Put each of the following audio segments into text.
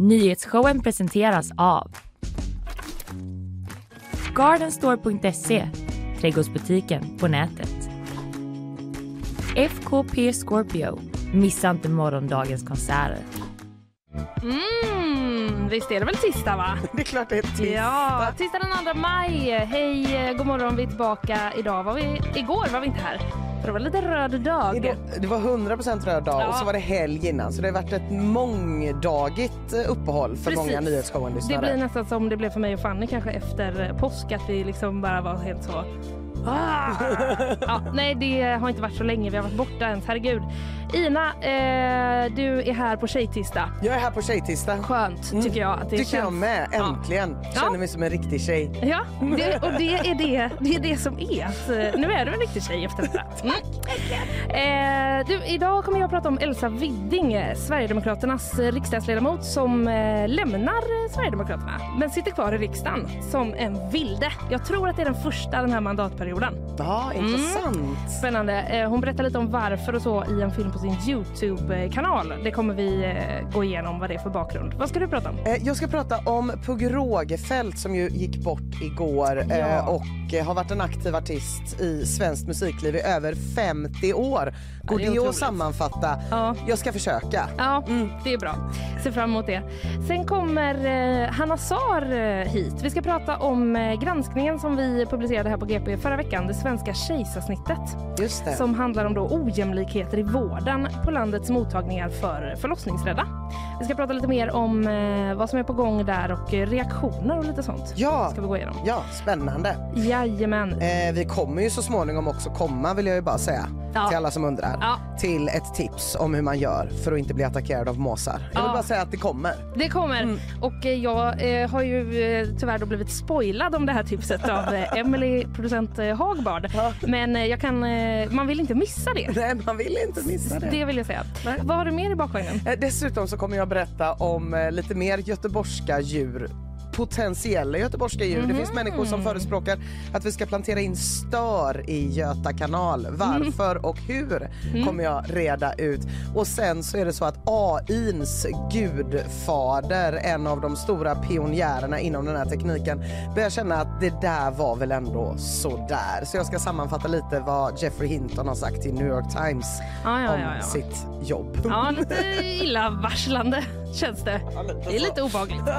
Nyhetsshowen presenteras av Gardenstore.se, trädgårdsbutiken på nätet. FKP Scorpio, missa inte morgondagens konserter. Mm, visst är det väl tisdag va? Det är klart det är tisdag. Ja, tisdag den 2 maj. Hej, god morgon, vi är tillbaka. Idag var vi, igår var vi inte här. Det var lite röd dag. Idag, det var 100% röd dag Ja. och så var det helg innan så det har varit ett mångdagigt eh, uppehåll för Precis. många Det nyhetsshowen-lyssnare. blir nästan som det blev för mig och Fanny kanske efter påsk att vi liksom bara var helt så Ah! ja, nej, det har inte varit så länge vi har varit borta ens. Herregud. Ina, eh, du är här på tjejtisdag. Jag är här på tjejtisdag. Skönt Mm. tycker jag. Att det Tycker känns... jag med, Ja. äntligen. Känner mig som en riktig tjej. Ja, det, och det är det, det är det som är. Att, eh, nu är du en riktig tjej efter detta. Mm. Eh, du, idag kommer jag att prata om Elsa Widding, eh, Sverigedemokraternas eh, riksdagsledamot som eh, lämnar Sverigedemokraterna men sitter kvar i riksdagen som en vilde. Jag tror att det är den första den här mandatperioden. Ja, Mm. intressant. Spännande. Eh, Hon berättar lite om varför och så i en film på sin Youtube-kanal. Det kommer vi eh, gå igenom vad det är för bakgrund. Vad ska du prata om? Eh, Jag ska prata om Pugh Rogefeldt som ju gick bort igår Ja. och har varit en aktiv artist i svenskt musikliv i över 50 år. Går det det att sammanfatta? Ja. Jag ska försöka. Ja, det är bra. Ser fram emot det. Sen kommer Hanna Sar hit. Vi ska prata om granskningen som vi publicerade här på GP förra veckan, det svenska kejsarsnittet, Just det. som handlar om då ojämlikheter i vården på landets mottagningar för förlossningsrädda. Vi ska prata lite mer om eh, vad som är på gång där och eh, reaktioner och lite sånt. Ja. Ska vi gå igenom. Ja, spännande. Jajamän. Eh, vi kommer ju så småningom också komma, vill jag ju bara säga, Ja. till alla som undrar, Ja. till ett tips om hur man gör för att inte bli attackerad av måsar. Jag vill Ja. bara säga att det kommer. Det kommer. Och eh, jag eh, har ju tyvärr då blivit spoilad om det här tipset av Emily, producent eh, Hagbard. Men eh, jag kan, eh, man vill inte missa det. Nej, man vill inte missa det. Det vill jag säga. Vad har du mer i bakvagnen? Dessutom så kommer jag berätta om lite mer göteborgska djur potentiella göteborgska djur. Det finns människor som förespråkar att vi ska plantera in stör i Göta kanal. Varför och hur kommer jag reda ut. Och sen så är det så att AIns gudfader, en av de stora pionjärerna inom den här tekniken, börjar känna att det där var väl ändå så där. Så jag ska sammanfatta lite vad Jeffrey Hinton har sagt till New York Times Ja, ja, om ja, ja. sitt jobb. Ja, lite illavarslande känns det. Det är lite obehagligt.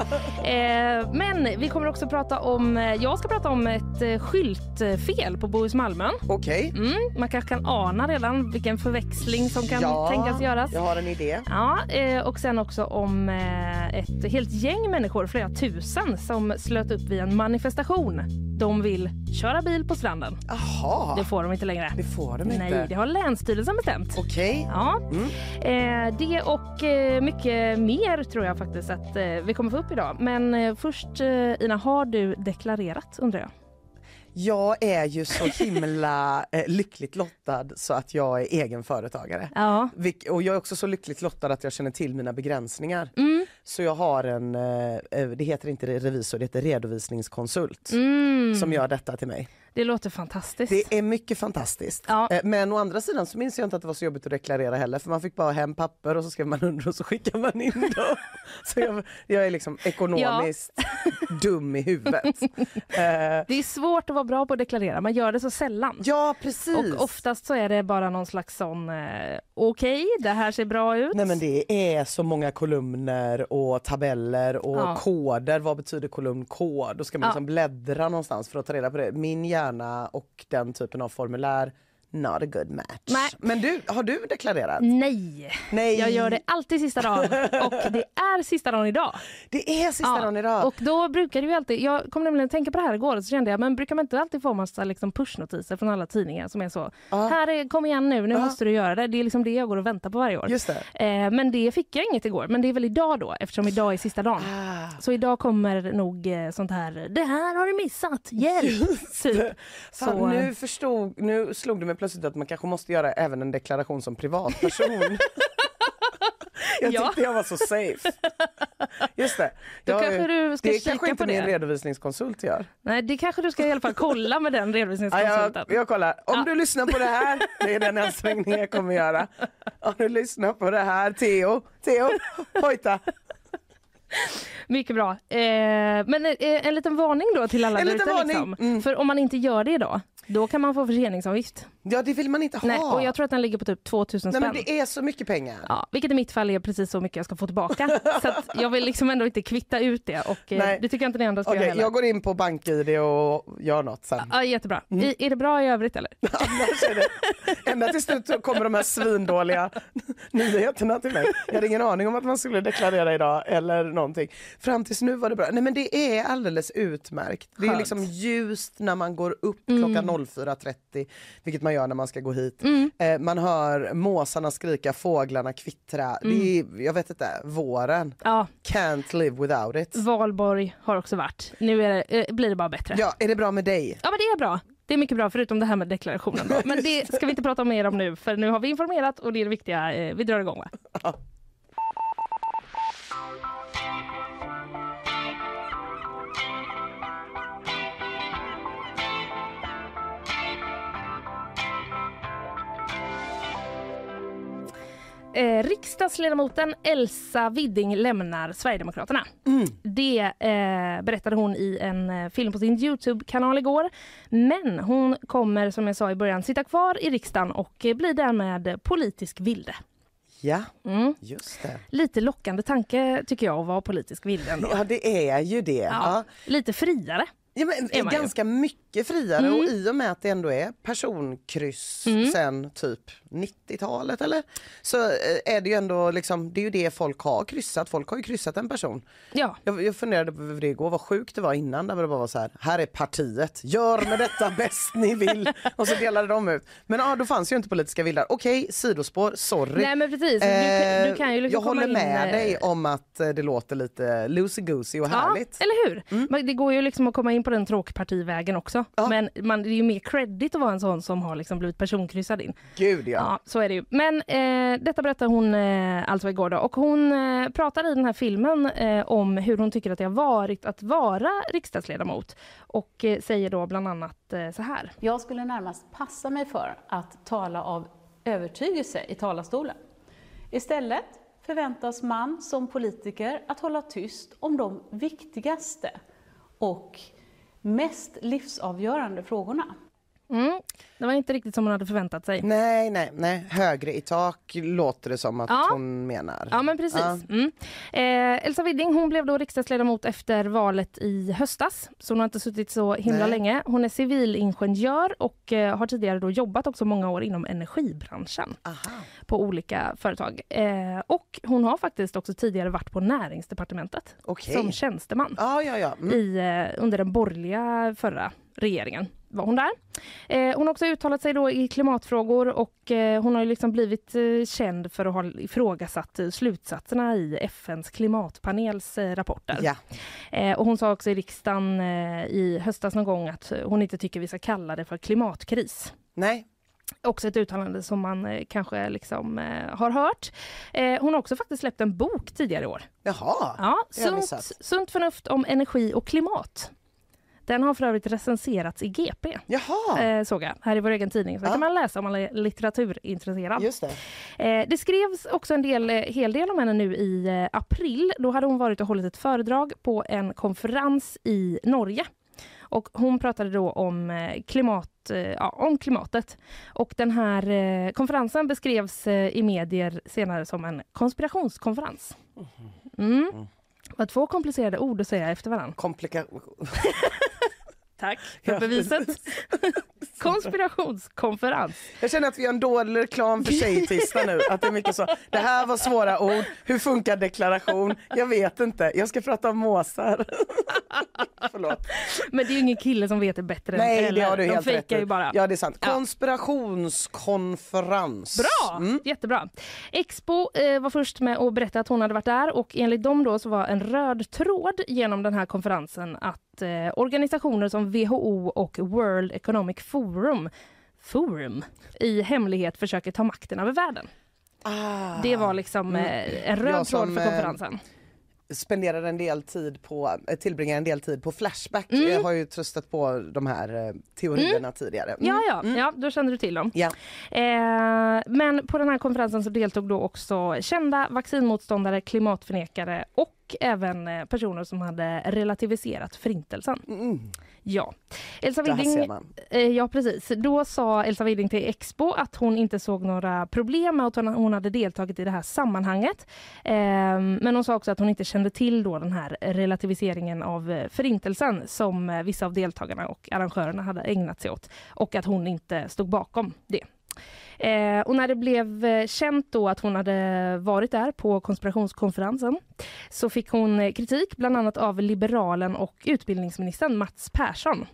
Eh, men vi kommer också prata om, eh, jag ska prata om ett eh, skyltfel på Bohus Malmön. Okej. Mm, man kanske kan ana redan vilken förväxling som kan Ja, tänkas göras. Jag har en idé. Ja, eh, och sen också om eh, ett helt gäng människor, flera tusen, som slöt upp vid en manifestation. De vill köra bil på stranden. Jaha, Det får de inte längre. det får de inte. Nej, det har Länsstyrelsen bestämt. Okej. Ja, Mm. det och mycket mer tror jag faktiskt att eh, vi kommer få upp idag. Men eh, först eh, Ina, har du deklarerat undrar jag? Jag är ju så himla lyckligt lottad så att jag är egen företagare. Ja. Och jag är också så lyckligt lottad att jag känner till mina begränsningar. Mm. Så jag har en, det heter inte revisor, det heter redovisningskonsult Mm. som gör detta till mig. Det låter fantastiskt. Det är mycket fantastiskt. Ja. Eh, Men å andra sidan så minns jag inte att det var så jobbigt att deklarera heller för man fick bara hem papper och så skrev man under och så skickade man in dem. Så jag, jag är liksom ekonomiskt dum i huvudet. Eh, Det är svårt att vara bra på att deklarera, man gör det så sällan. Ja precis. Och oftast så är det bara någon slags sån, eh, okej, det här ser bra ut. Nej men det är så många kolumner och tabeller och Ja. koder. Vad betyder kolumn kod? Då ska man Ja. liksom bläddra någonstans för att ta reda på det. Min gärna och den typen av formulär, not a good match. Nej. Men du, har du deklarerat? Nej. Nej. jag gör det alltid sista dagen och det är sista dagen idag. Det är sista dagen idag. Och då brukar det ju alltid, jag kom nämligen att tänka på det här igår så kände jag, men brukar man inte alltid få massa liksom pushnotiser från alla tidningar som är så, här är, kom igen nu, nu Ja. måste du göra det. Det är liksom det jag går och väntar på varje år. Just det. Eh, men det fick jag inget igår, men det är väl idag då eftersom idag är sista dagen. Ah. Så idag kommer nog eh, sånt här, det här har du missat, hjälp! typ. Fan, Så, nu, förstod, nu slog det mig plötsligt att man kanske måste göra även en deklaration som privatperson. jag Ja. tyckte jag var så safe. Just det. Då Jag kanske du ska det kika kanske inte på det. min redovisningskonsult gör. Nej, det kanske du ska i alla fall kolla med den Ja, redovisningskonsulten. jag, jag kollar. Om Ja. du lyssnar på det här, det är den ansträngning jag kommer göra. Om du lyssnar på det här, Theo, Theo, hojta. Mycket bra. Eh, men eh, en liten varning då till alla En där liten ute, varning. Liksom. Mm. För om man inte gör det idag, då kan man få förseningsavgift. Ja, det vill man inte ha. Nej, och jag tror att den ligger på typ 2000 Nej, spänn. men det är så mycket pengar. Ja, vilket i mitt fall är precis så mycket jag ska få tillbaka. så jag vill liksom ändå inte kvitta ut det och eh, Nej. det tycker jag inte ni andra ska Okej, göra heller. jag går in på BankID och gör något sen. Ja, jättebra. Mm. I, är det bra i övrigt eller? Annars är det, ända till slut så kommer de här svindåliga nyheterna till mig. Jag hade ingen aning om att man skulle deklarera idag eller någonting. Fram tills nu var det bra. Nej men det är alldeles utmärkt. Det är Skönt. liksom ljust när man går upp klockan 04.30, vilket man gör när man ska gå hit. Eh, man hör måsarna skrika, fåglarna kvittra. Det är, jag vet inte, våren. Ja, Can't live without it. valborg har också varit. Nu det, eh, blir det bara bättre. Ja, är det bra med dig? Ja men det är bra. Det är mycket bra förutom det här med deklarationen. Då. Men det ska vi inte prata mer om nu för nu har vi informerat och det är det viktiga. Eh, Vi drar igång va? Eh, riksdagsledamoten Elsa Widding lämnar Sverigedemokraterna. Det eh, berättade hon i en eh, film på sin Youtube-kanal igår. Men hon kommer som jag sa i början sitta kvar i riksdagen och eh, blir därmed politisk vilde. Ja, Mm. just det. Lite lockande tanke tycker jag att vara politisk vilde ändå. Ja, det är ju det. Ja, Ja. lite friare. Ja, men, man ju. ganska mycket friare Mm. och i och med att det ändå är personkryss sen typ 90-talet eller så eh, är det ju ändå liksom, det är ju det folk har kryssat. Folk har ju kryssat en person. Ja, Jag, jag funderade på det igår, vad sjukt det var innan där det bara var så här, här är partiet, gör med detta bäst ni vill. Och så delade de ut. Men ja, då fanns ju inte politiska vildar. Okej, sidospår, sorry. nej men precis. Du, Eh, du kan ju liksom jag håller komma in, med eh, dig om att eh, det låter lite loosey-goosey och härligt. Ja, eller hur? Men det går ju liksom att komma in på den tråkpartivägen också. Ja. Men man, det är ju mer credit att vara en sån som har liksom blivit personkryssad in. Gud ja. Ja, så är det ju. Men eh, detta berättar hon eh, alltså igår då. Och hon eh, pratar i den här filmen eh, om hur hon tycker att det har varit att vara riksdagsledamot. Och eh, säger då bland annat eh, så här. Jag skulle närmast passa mig för att tala av övertygelse i talarstolen. Istället förväntas man som politiker att hålla tyst om de viktigaste och mest livsavgörande frågorna. Mm, det var inte riktigt som hon hade förväntat sig. Nej, nej, nej. Högre i tak låter det som att Ja. hon menar. Ja men precis. Ja. Mm. Eh, Elsa Widding hon blev då riksdagsledamot efter valet i höstas. Så hon har inte suttit så himla Nej. länge. Hon är civilingenjör och eh, har tidigare då jobbat också många år inom energibranschen Aha. på olika företag. Eh, och hon har faktiskt också tidigare varit på näringsdepartementet Okej. som tjänsteman Ja, ja, ja. Mm. i, eh, under den borgerliga förra regeringen var hon där. Eh, hon har också uttalat sig då i klimatfrågor och eh, hon har liksom blivit eh, känd för att ha ifrågasatt eh, slutsatserna i FNs klimatpanels eh, rapporter. ja. Eh, och hon sa också i riksdagen i höstas någon gång att hon inte tycker vi ska kalla det för klimatkris. Nej. Också ett uttalande som man eh, kanske liksom, eh, har hört. Eh, hon har också faktiskt släppt en bok tidigare i år. Jaha. Ja, sunt, sunt förnuft om energi och klimat. Den har för övrigt recenserats i GP, Jaha. eh, såg jag, här i vår egen tidning. Så Ja. kan man läsa om man är litteraturintresserad. Just det. Eh, det skrevs också en del, eh, hel del om henne nu i eh, april. Då hade hon varit och hållit ett föredrag på en konferens i Norge. Och hon pratade då om, eh, klimat, ja, om klimatet. Och den här eh, konferensen beskrevs eh, i medier senare som en konspirationskonferens. Mm. Det var två komplicerade ord att säga efter varandra. Komplika... Tack för beviset. Konspirationskonferens. Jag känner att vi har en dålig reklam för tjejtisdag nu. Att det är mycket så. Det här var svåra ord. Hur funkar deklaration? Jag vet inte. Jag ska prata om måsar. Förlåt. Men det är ju ingen kille som vet det bättre Nej, än det har du De helt fejkar ju bara. Ja, det är sant. Konspirationskonferens. Bra! Mm. Jättebra. Expo eh, var först med att berätta att hon hade varit där och enligt dem då så var en röd tråd genom den här konferensen att eh, organisationer som WHO och World Economic Forum Forum i hemlighet försöker ta makten över världen. Ah. Det var liksom eh, en röd Jag tråd som, för eh, konferensen. spenderar en del tid på, eh, tillbringar en del tid på Flashback. Mm. Jag har ju tröstat på de här eh, teorierna tidigare. Mm. Ja, ja, ja, då kände du till dem. Ja. Eh, men på den här konferensen så deltog då också kända vaccinmotståndare, klimatförnekare och och även eh, personer som hade relativiserat förintelsen. Mm. Ja. Elsa man. Eh, Ja, precis. Då sa Elsa Widding till Expo att hon inte såg några problem med att hon- hade deltagit i det här sammanhanget. Ehm, Men hon sa också att hon inte kände till då den här relativiseringen av eh, förintelsen som vissa av deltagarna och arrangörerna hade ägnat sig åt och att hon inte stod bakom det. Eh, och när det blev eh, känt då att hon hade varit där på konspirationskonferensen så fick hon eh, kritik bland annat av liberalen och utbildningsministern Mats Persson.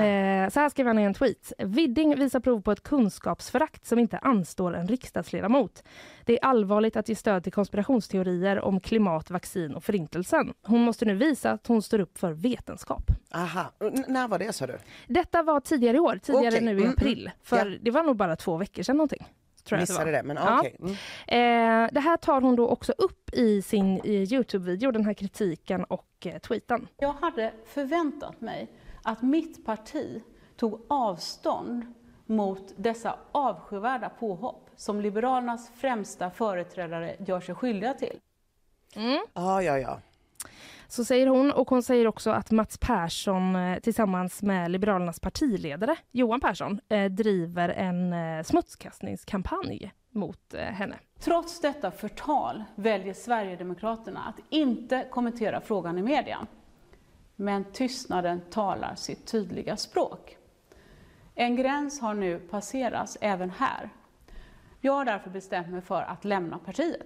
Eh, så här skrev han i en tweet. Widding visar prov på ett kunskapsförakt som inte anstår en riksdagsledamot. Det är allvarligt att ge stöd till konspirationsteorier om klimat, vaccin och förintelsen. Hon måste nu visa att hon står upp för vetenskap. Aha. N- när var det sa du? Detta var tidigare i år, tidigare Okej. nu i Mm, april. För det var nog bara två veckor sedan någonting. Tror jag att det. Missade det, men Ja. okej. Mm. Eh, det här tar hon då också upp i sin Youtube-video, den här kritiken och eh, tweeten. Jag hade förväntat mig att mitt parti tog avstånd mot dessa avskyvärda påhopp som Liberalernas främsta företrädare gör sig skyldiga till. Ja, ja, ja. Så säger hon och hon säger också att Mats Persson eh, tillsammans med Liberalernas partiledare Johan Persson eh, driver en eh, smutskastningskampanj mot henne. Trots detta förtal väljer Sverigedemokraterna att inte kommentera frågan i media. Men tystnaden talar sitt tydliga språk. En gräns har nu passerats även här. Jag har därför bestämt mig för att lämna partiet.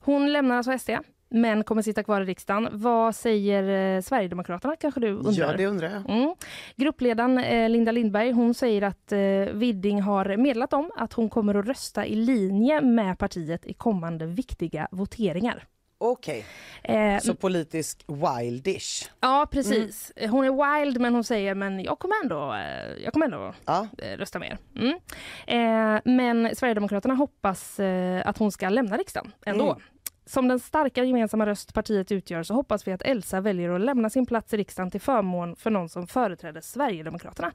Hon lämnar alltså SD men kommer sitta kvar i riksdagen. Vad säger eh, Sverigedemokraterna kanske du undrar? Ja, det undrar jag. Mm. Gruppledaren eh, Linda Lindberg hon säger att eh, Widding har meddelat om att hon kommer att rösta i linje med partiet i kommande viktiga voteringar. Okej, Eh, så politisk wildish. Ja, precis. Hon är wild, men hon säger men jag kommer ändå, eh, jag kommer ändå Ja. eh, rösta med er. Mm. Eh, men Sverigedemokraterna hoppas eh, att hon ska lämna riksdagen ändå. Mm. Som den starka gemensamma röst partiet utgör så hoppas vi att Elsa väljer att lämna sin plats i riksdagen till förmån för någon som företräder Sverigedemokraterna.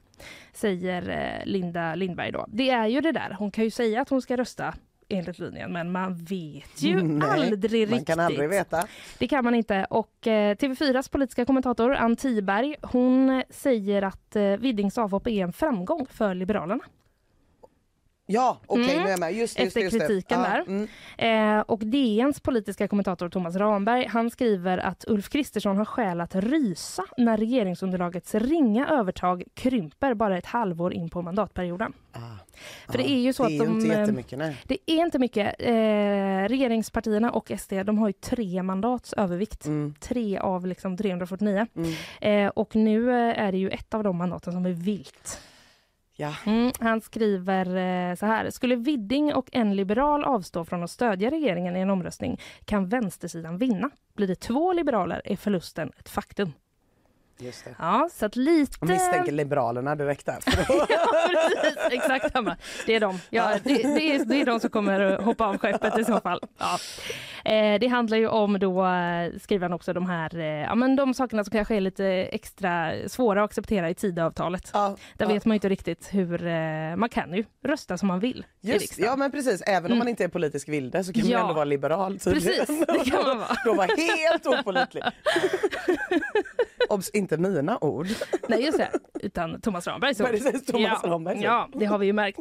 Säger Linda Lindberg då. Det är ju det där, hon kan ju säga att hon ska rösta enligt linjen men man vet ju Nej, aldrig Man riktigt. kan aldrig veta. Det kan man inte. Och eh, TV4s politiska kommentator Ann Tiberg, hon säger att eh, Widdings avhopp är en framgång för Liberalerna. Ja, okej Mm. nu är jag med. Just, det, just, Efter det, just det. kritiken ja. där. Mm. Eh, och DNs politiska kommentator Thomas Ramberg, han skriver att Ulf Kristersson har skäl att rysa när regeringsunderlagets ringa övertag krymper bara ett halvår in på mandatperioden. Ah. För det är ju så det att de, inte eh, jättemycket, nej. Det är inte mycket. Eh, regeringspartierna och SD de har ju tre mandats övervikt. Mm. Tre av liksom 349. Mm. Eh, och nu eh, är det ju ett av de mandaten som är vilt. Ja. Mm, han skriver eh, så här. Skulle Widding och en liberal avstå från att stödja regeringen i en omröstning kan vänstersidan vinna. Blir det två liberaler är förlusten ett faktum. Just det. Ja, så att lite... Jag misstänker Liberalerna direkt där. ja, precis. Exakt samma. Det är de. Ja, det, det, är, det är de som kommer att hoppa av skeppet i så fall. Ja. Eh, det handlar ju om, då eh, skriver han också, de här eh, ja, men de sakerna som kanske är lite extra svåra att acceptera i Tidöavtalet. Ja, Där ja. vet man inte riktigt hur... Man kan ju rösta som man vill Just, ja men precis, även om Mm. man inte är politisk vilde så kan Ja. man ändå vara liberal tydligen. Precis, det kan man vara. Då var helt opålitlig. Obs, inte mina ord. Nej, just det. Utan Thomas Rambergs ord. Precis, Thomas ja. Rambergs ord. Ja, det har vi ju märkt.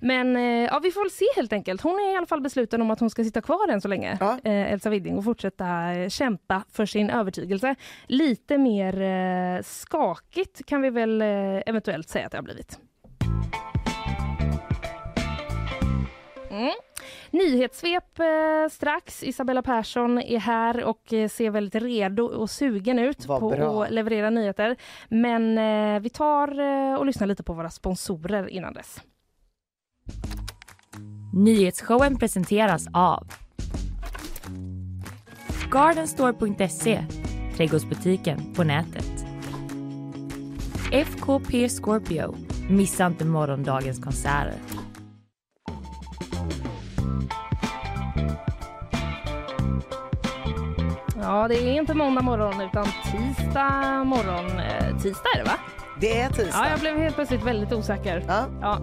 Men eh, ja, vi får väl se helt enkelt. Hon är i alla fall besluten om att hon ska sitta kvar än så länge, Ja. eh, Elsa Widding, och fortsätta eh, kämpa för sin övertygelse. Lite mer skakigt kan vi väl eventuellt säga att det har blivit. Mm. Nyhetssvep eh, strax. Isabella Persson är här och eh, ser väldigt redo och sugen ut Vad på bra. att leverera nyheter. Men eh, vi tar eh, och lyssnar lite på våra sponsorer innan dess. Nyhetsshowen presenteras av Gardenstore.se, trädgårdsbutiken på nätet. FKP Scorpio, missa inte morgondagens konserter. Ja, det är inte måndag morgon utan tisdag morgon. Eh, tisdag är det va? Det är tisdag. Ja, jag blev helt plötsligt väldigt osäker. Ja, Ja.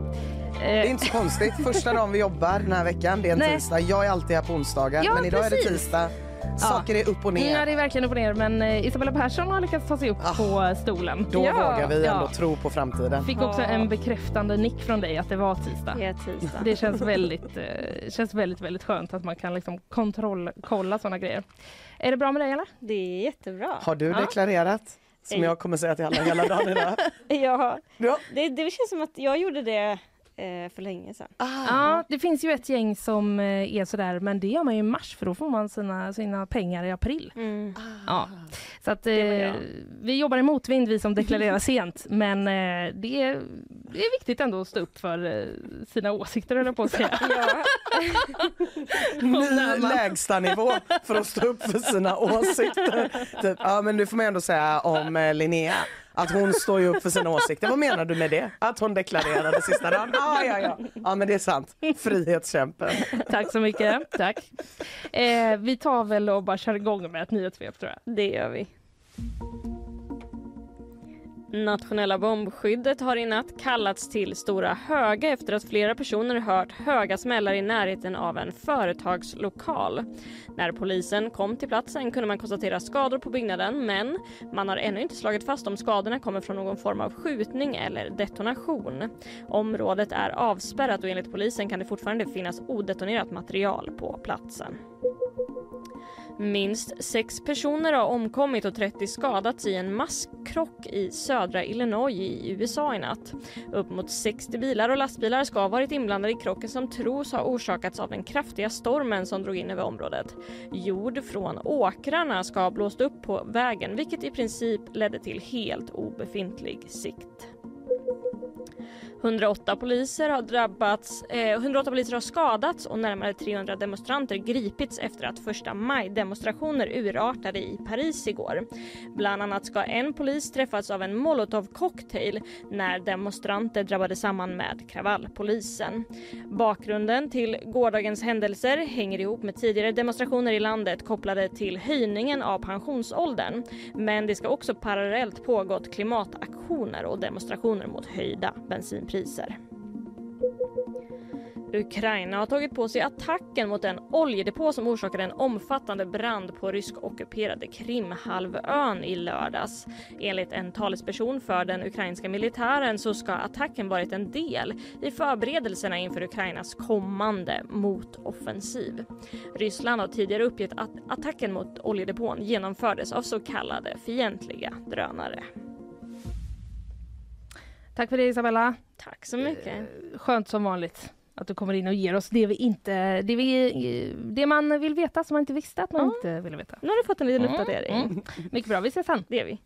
det är Eh, inte så konstigt. Första dagen vi jobbar den här veckan, det är en Nej. tisdag. Jag är alltid här på onsdagar, Ja, men idag är det precis. tisdag. Saker är upp och Ja, ner. det är verkligen upp och ner. Men eh, Isabella Persson har lyckats ta sig upp Ah. på stolen. Då Ja, vågar vi ändå ja. tro på framtiden. Fick också Ja. en bekräftande nick från dig att det var tisdag. Det är tisdag. Det känns väldigt, känns väldigt, väldigt skönt att man kan liksom kontrollkolla sådana grejer. Är det bra med dig eller? Det är jättebra. Har du Ja. deklarerat? Som Ej. jag kommer säga till alla hela dagen idag. Ja, Ja. det, det känns som att jag gjorde det eh, för länge sedan. Ah. Ja, det finns ju ett gäng som eh, är sådär, men det gör man ju i mars för då får man sina, sina pengar i april. Mm. Ja. Så att, eh, vi jobbar i motvind vi som deklarerar sent, men eh, det, är, det är viktigt ändå att stå upp för eh, sina åsikter jag på att säga. Ny lägstanivå för att stå upp för sina åsikter. Typ, ja men nu får man ändå säga om eh, Linnea att hon står ju upp för sina åsikter. Vad menar du med det? Att hon deklarerade sista dagen? Ah, ja, ja. ja men det är sant. Frihetskämpen. Tack så mycket. Tack. Eh, vi tar väl och bara kör igång med ett nyhetssvep tror jag. det gör vi. Nationella bombskyddet har i natt kallats till Stora Höga efter att flera personer hört höga smällar i närheten av en företagslokal. När polisen kom till platsen kunde man konstatera skador på byggnaden men man har ännu inte slagit fast om skadorna kommer från någon form av skjutning eller detonation. Området är avspärrat och enligt polisen kan det fortfarande finnas odetonerat material på platsen. Minst sex personer har omkommit och 30 skadats i en masskrock i södra Illinois i USA i natt. Upp mot 60 bilar och lastbilar ska ha varit inblandade i krocken som tros ha orsakats av den kraftiga stormen som drog in över området. Jord från åkrarna ska ha blåst upp på vägen vilket i princip ledde till helt obefintlig sikt. 108 poliser har drabbats, eh, 108 poliser har skadats och närmare 300 demonstranter gripits efter att första maj-demonstrationer urartade i Paris igår. Bland annat ska en polis träffats av en molotovcocktail när demonstranter drabbade samman med kravallpolisen. Bakgrunden till gårdagens händelser hänger ihop med tidigare demonstrationer i landet kopplade till höjningen av pensionsåldern. Men det ska också parallellt pågått klimataktioner och demonstrationer mot höjda bensinpriser. Ukraina har tagit på sig attacken mot en oljedepå som orsakade en omfattande brand på rysk-ockuperade Krimhalvön i lördags. Enligt en talesperson för den ukrainska militären så ska attacken varit en del i förberedelserna inför Ukrainas kommande motoffensiv. Ryssland har tidigare uppgett att attacken mot oljedepån genomfördes av så kallade fientliga drönare. Tack för det Isabella. Tack så mycket. Skönt som vanligt att du kommer in och ger oss det vi inte, det, vi, det man vill veta som man inte visste att man Ja. inte ville veta. Nu har du fått en liten Mm, uppdatering. mm. Mycket bra, vi ses sen. Det vi.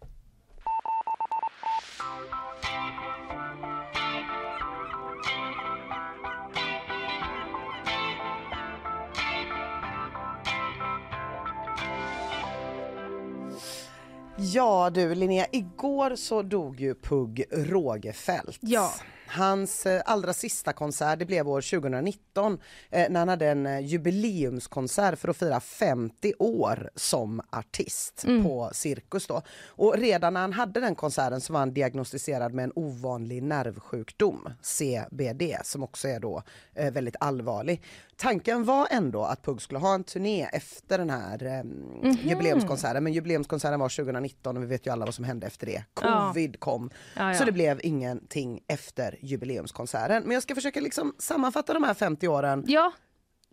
Ja du Linnea, igår så dog ju Pugh Rogefeldt. Ja. Hans eh, allra sista konsert det blev år 2019 eh, när han hade en eh, jubileumskonsert för att fira 50 år som artist på Cirkus då. Och redan när han hade den konserten så var han diagnostiserad med en ovanlig nervsjukdom, CBD, som också är då väldigt allvarlig. Tanken var ändå att Pugh skulle ha en turné efter den här eh, jubileumskonserten, men jubileumskonserten var 2019 och vi vet ju alla vad som hände efter det. Ja. Covid kom, Ja, ja. så det blev ingenting efter jubileumskonserten. Men jag ska försöka liksom sammanfatta de här 50 åren Ja,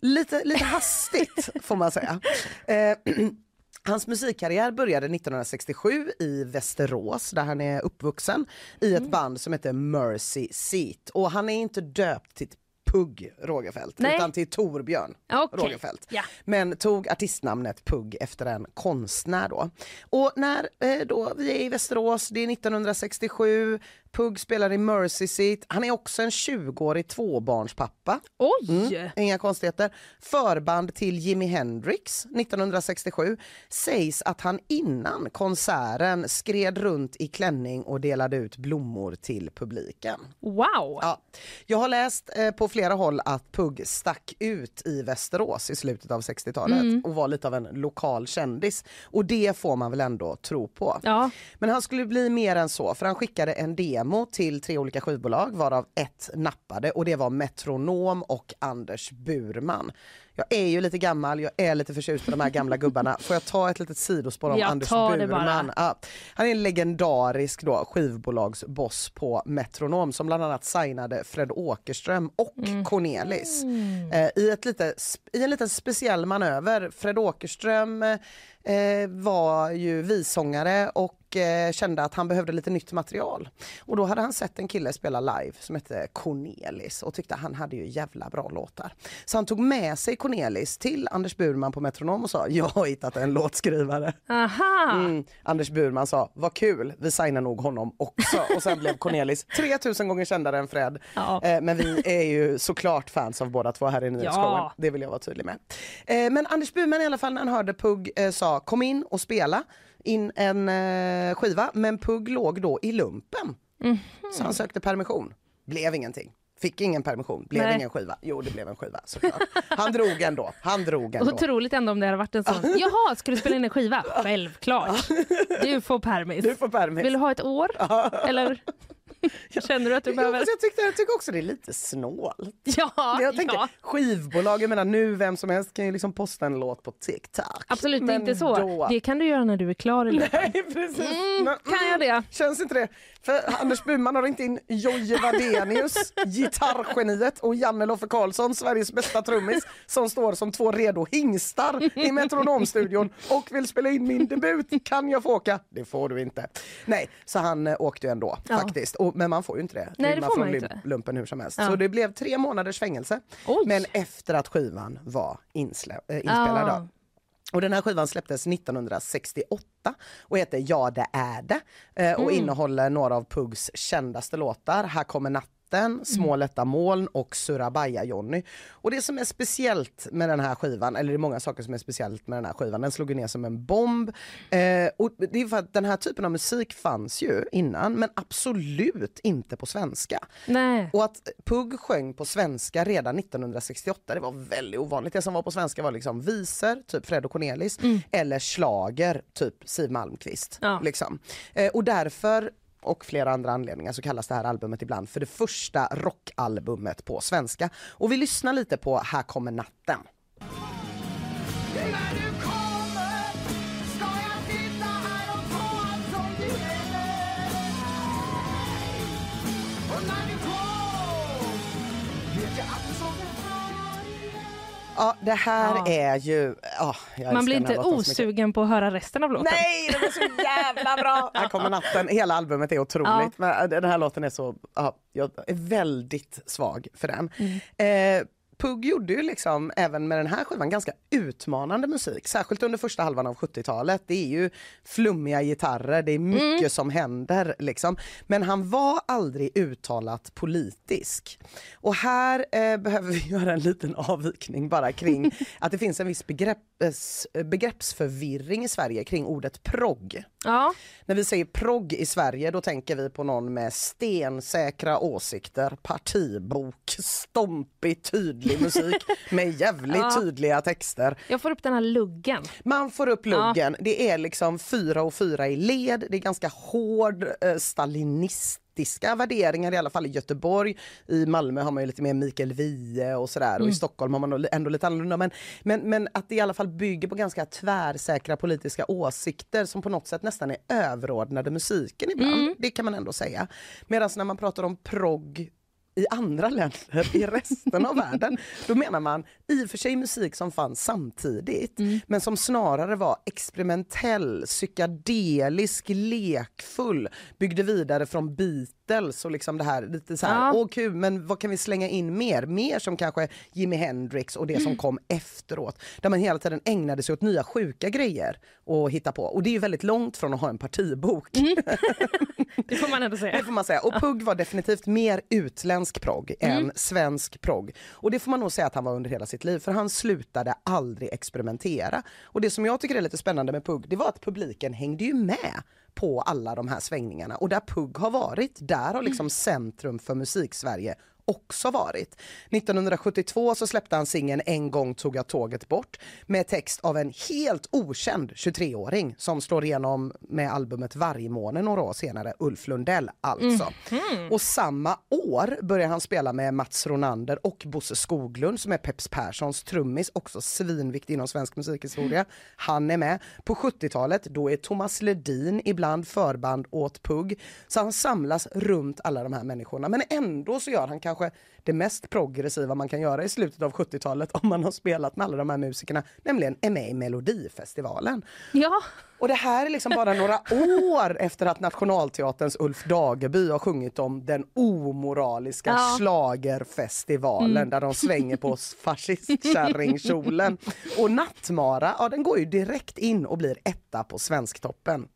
lite, lite hastigt får man säga. Eh, Hans musikkarriär började 1967 i Västerås där han är uppvuxen i ett band som heter Mercy Seat och han är inte döpt till Pugg Rogefeldt Nej. utan till Torbjörn Okej. Rogefeldt. Ja. Men tog artistnamnet Pugg efter en konstnär då. Och när eh, då vi är i Västerås, det är 1967, Pugg spelar i Mercy Seat. Han är också en 20-årig tvåbarnspappa. oj! Inga konstigheter. Förband till Jimi Hendrix 1967. Sägs att han innan konserten skred runt i klänning och delade ut blommor till publiken. Wow! Ja, jag har läst eh, på flera håll att Pugg stack ut i Västerås i slutet av 60-talet och var lite av en lokal kändis. Och det får man väl ändå tro på. Ja. Men han skulle bli mer än så för han skickade en DM demo till tre olika skivbolag varav ett nappade och det var Metronom och Anders Burman. Jag är ju lite gammal, jag är lite förtjust på de här gamla gubbarna. Får jag ta ett litet sidospår om Ja, Anders Burman? Ja, han är en legendarisk då, skivbolagsboss på Metronom som bland annat signade Fred Åkerström och Mm. Cornelis eh, i, ett lite, i en liten speciell manöver. Fred Åkerström eh, var ju vissångare och eh, kände att han behövde lite nytt material. Och då hade han sett en kille spela live som hette Cornelis och tyckte han hade ju jävla bra låtar. Så han tog med sig Cornelis till Anders Burman på Metronom och sa jag har hittat en låtskrivare. Aha! Mm. Anders Burman sa vad kul, vi signar nog honom också. Och sen blev Cornelis 3000 gånger kändare än Fred. Ja. Eh, men vi är ju såklart fans av båda två här i Nyhetsshowen. Ja. Det vill jag vara tydlig med. Eh, men Anders Burman i alla fall när han hörde Pugg sa kom in och spela in en eh, skiva. Men Pugg låg då i lumpen. Mhm. Så han sökte permission. Blev ingenting. Fick ingen permission, blev Nej. ingen skiva. Jo det blev en skiva såklart. Han drog ändå. Han drog ändå. Otroligt ändå om det hade varit en sån. Jaha, ska du spela in en skiva? Självklart. Du får permis. Du får permis. Vill du ha ett år? Eller känner du att du behöver? jag, tyckte, jag tycker också det är lite snålt. Ja, jag tänker, ja. skivbolag, jag menar nu vem som helst kan ju liksom posta en låt på TikTok. Absolut Men inte så. Då... Det kan du göra när du är klar i. Nej precis. Mm, Men, kan jag det? Känns inte det? För Anders Burman har ringt in Jojje Wadenius, gitarrgeniet och Janne Loffe Karlsson, Sveriges bästa trummis, som står som två redo hingstar i Metronomstudion och vill spela in min debut. Kan jag få åka? Det får du inte. Nej, så han eh, åkte ju ändå Ja. faktiskt. Och, men man får ju inte det. Nej, det får man inte. lumpen hur som helst. Ja. Så det blev tre månaders fängelse. Oj. Men efter att skivan var äh, inspelad. Ah. Och den här skivan släpptes 1968 och heter Ja det är det eh, och innehåller några av Pugs kändaste låtar. Här kommer natten, Små lätta moln och Surabaya Johnny. Och det som är speciellt med den här skivan, eller det är många saker som är speciellt med den här skivan, den slog ju ner som en bomb. Eh, och det är för att den här typen av musik fanns ju innan men absolut inte på svenska. Nej. Och att Pugg sjöng på svenska redan 1968, det var väldigt ovanligt. Det som var på svenska var liksom visor, typ Fred och Cornelis, eller slager typ Siw Malmkvist. Ja. Liksom. Eh, och därför och flera andra anledningar så kallas det här albumet ibland för det första rockalbumet på svenska. Och vi lyssnar lite på Här kommer natten. Ja, det här Ja. är ju... ja, jag Man blir den inte osugen på att höra resten av låten. Nej, det var så jävla bra! Här kommer natten. Hela albumet är otroligt. Men den här låten är så, ja, jag är väldigt svag för den. Eh, Pugg gjorde ju liksom även med den här skivan ganska utmanande musik, särskilt under första halvan av 70-talet. Det är ju flummiga gitarrer, det är mycket som händer liksom. Men han var aldrig uttalat politisk. Och här eh, behöver vi göra en liten avvikning bara kring att det finns en viss begrepps, begreppsförvirring i Sverige kring ordet progg. Ja. När vi säger progg i Sverige då tänker vi på någon med stensäkra åsikter, partibok, stompig tydlig musik med jävligt Ja. tydliga texter. Jag får upp den här luggen. Man får upp luggen, det är liksom fyra och fyra i led, det är ganska hård eh, stalinistiska värderingar i alla fall i Göteborg. I Malmö har man ju lite mer Mikael Wiehe och sådär och i Stockholm har man ändå lite annorlunda men, men, men att det i alla fall bygger på ganska tvärsäkra politiska åsikter som på något sätt nästan är överordnade musiken ibland. Det kan man ändå säga. Medan när man pratar om progg i andra länder i resten av världen. Då menar man i och för sig musik som fanns samtidigt men som snarare var experimentell, psykedelisk, lekfull, byggde vidare från Beatles och liksom det här lite så här, åh kul men vad kan vi slänga in mer? Mer som kanske Jimi Hendrix och det som kom efteråt. Där man hela tiden ägnade sig åt nya sjuka grejer och hitta på. Och det är ju väldigt långt från att ha en partibok. Det får man ändå Det säga. får man säga. Och Pugg var definitivt mer utländsk progg än svensk progg. Och det får man nog säga att han var under hela sitt liv för han slutade aldrig experimentera. Och det som jag tycker är lite spännande med Pugg det var att publiken hängde ju med på alla de här svängningarna. Och där Pugg har varit, där har liksom centrum för musik-Sverige också varit. 1972 så släppte han singeln En gång tog jag tåget bort med text av en helt okänd 23-åring som slår igenom med albumet Vargmåne några år senare, Ulf Lundell alltså. Och samma år börjar han spela med Mats Ronander och Bosse Skoglund som är Peps Perssons trummis, också svinviktig inom svensk musikhistoria. Han är med. På 70-talet då är Thomas Ledin ibland förband åt Pugg. Så han samlas runt alla de här människorna men ändå så gör han kanske det mest progressiva man kan göra i slutet av 70-talet om man har spelat med alla de här musikerna, nämligen är med i Melodifestivalen. Ja, Och det här är liksom bara några år efter att Nationalteaterns Ulf Dageby har sjungit om den omoraliska Ja. schlagerfestivalen där de svänger på fascistkärringkjolen. Och Nattmara, ja den går ju direkt in och blir etta på Svensktoppen.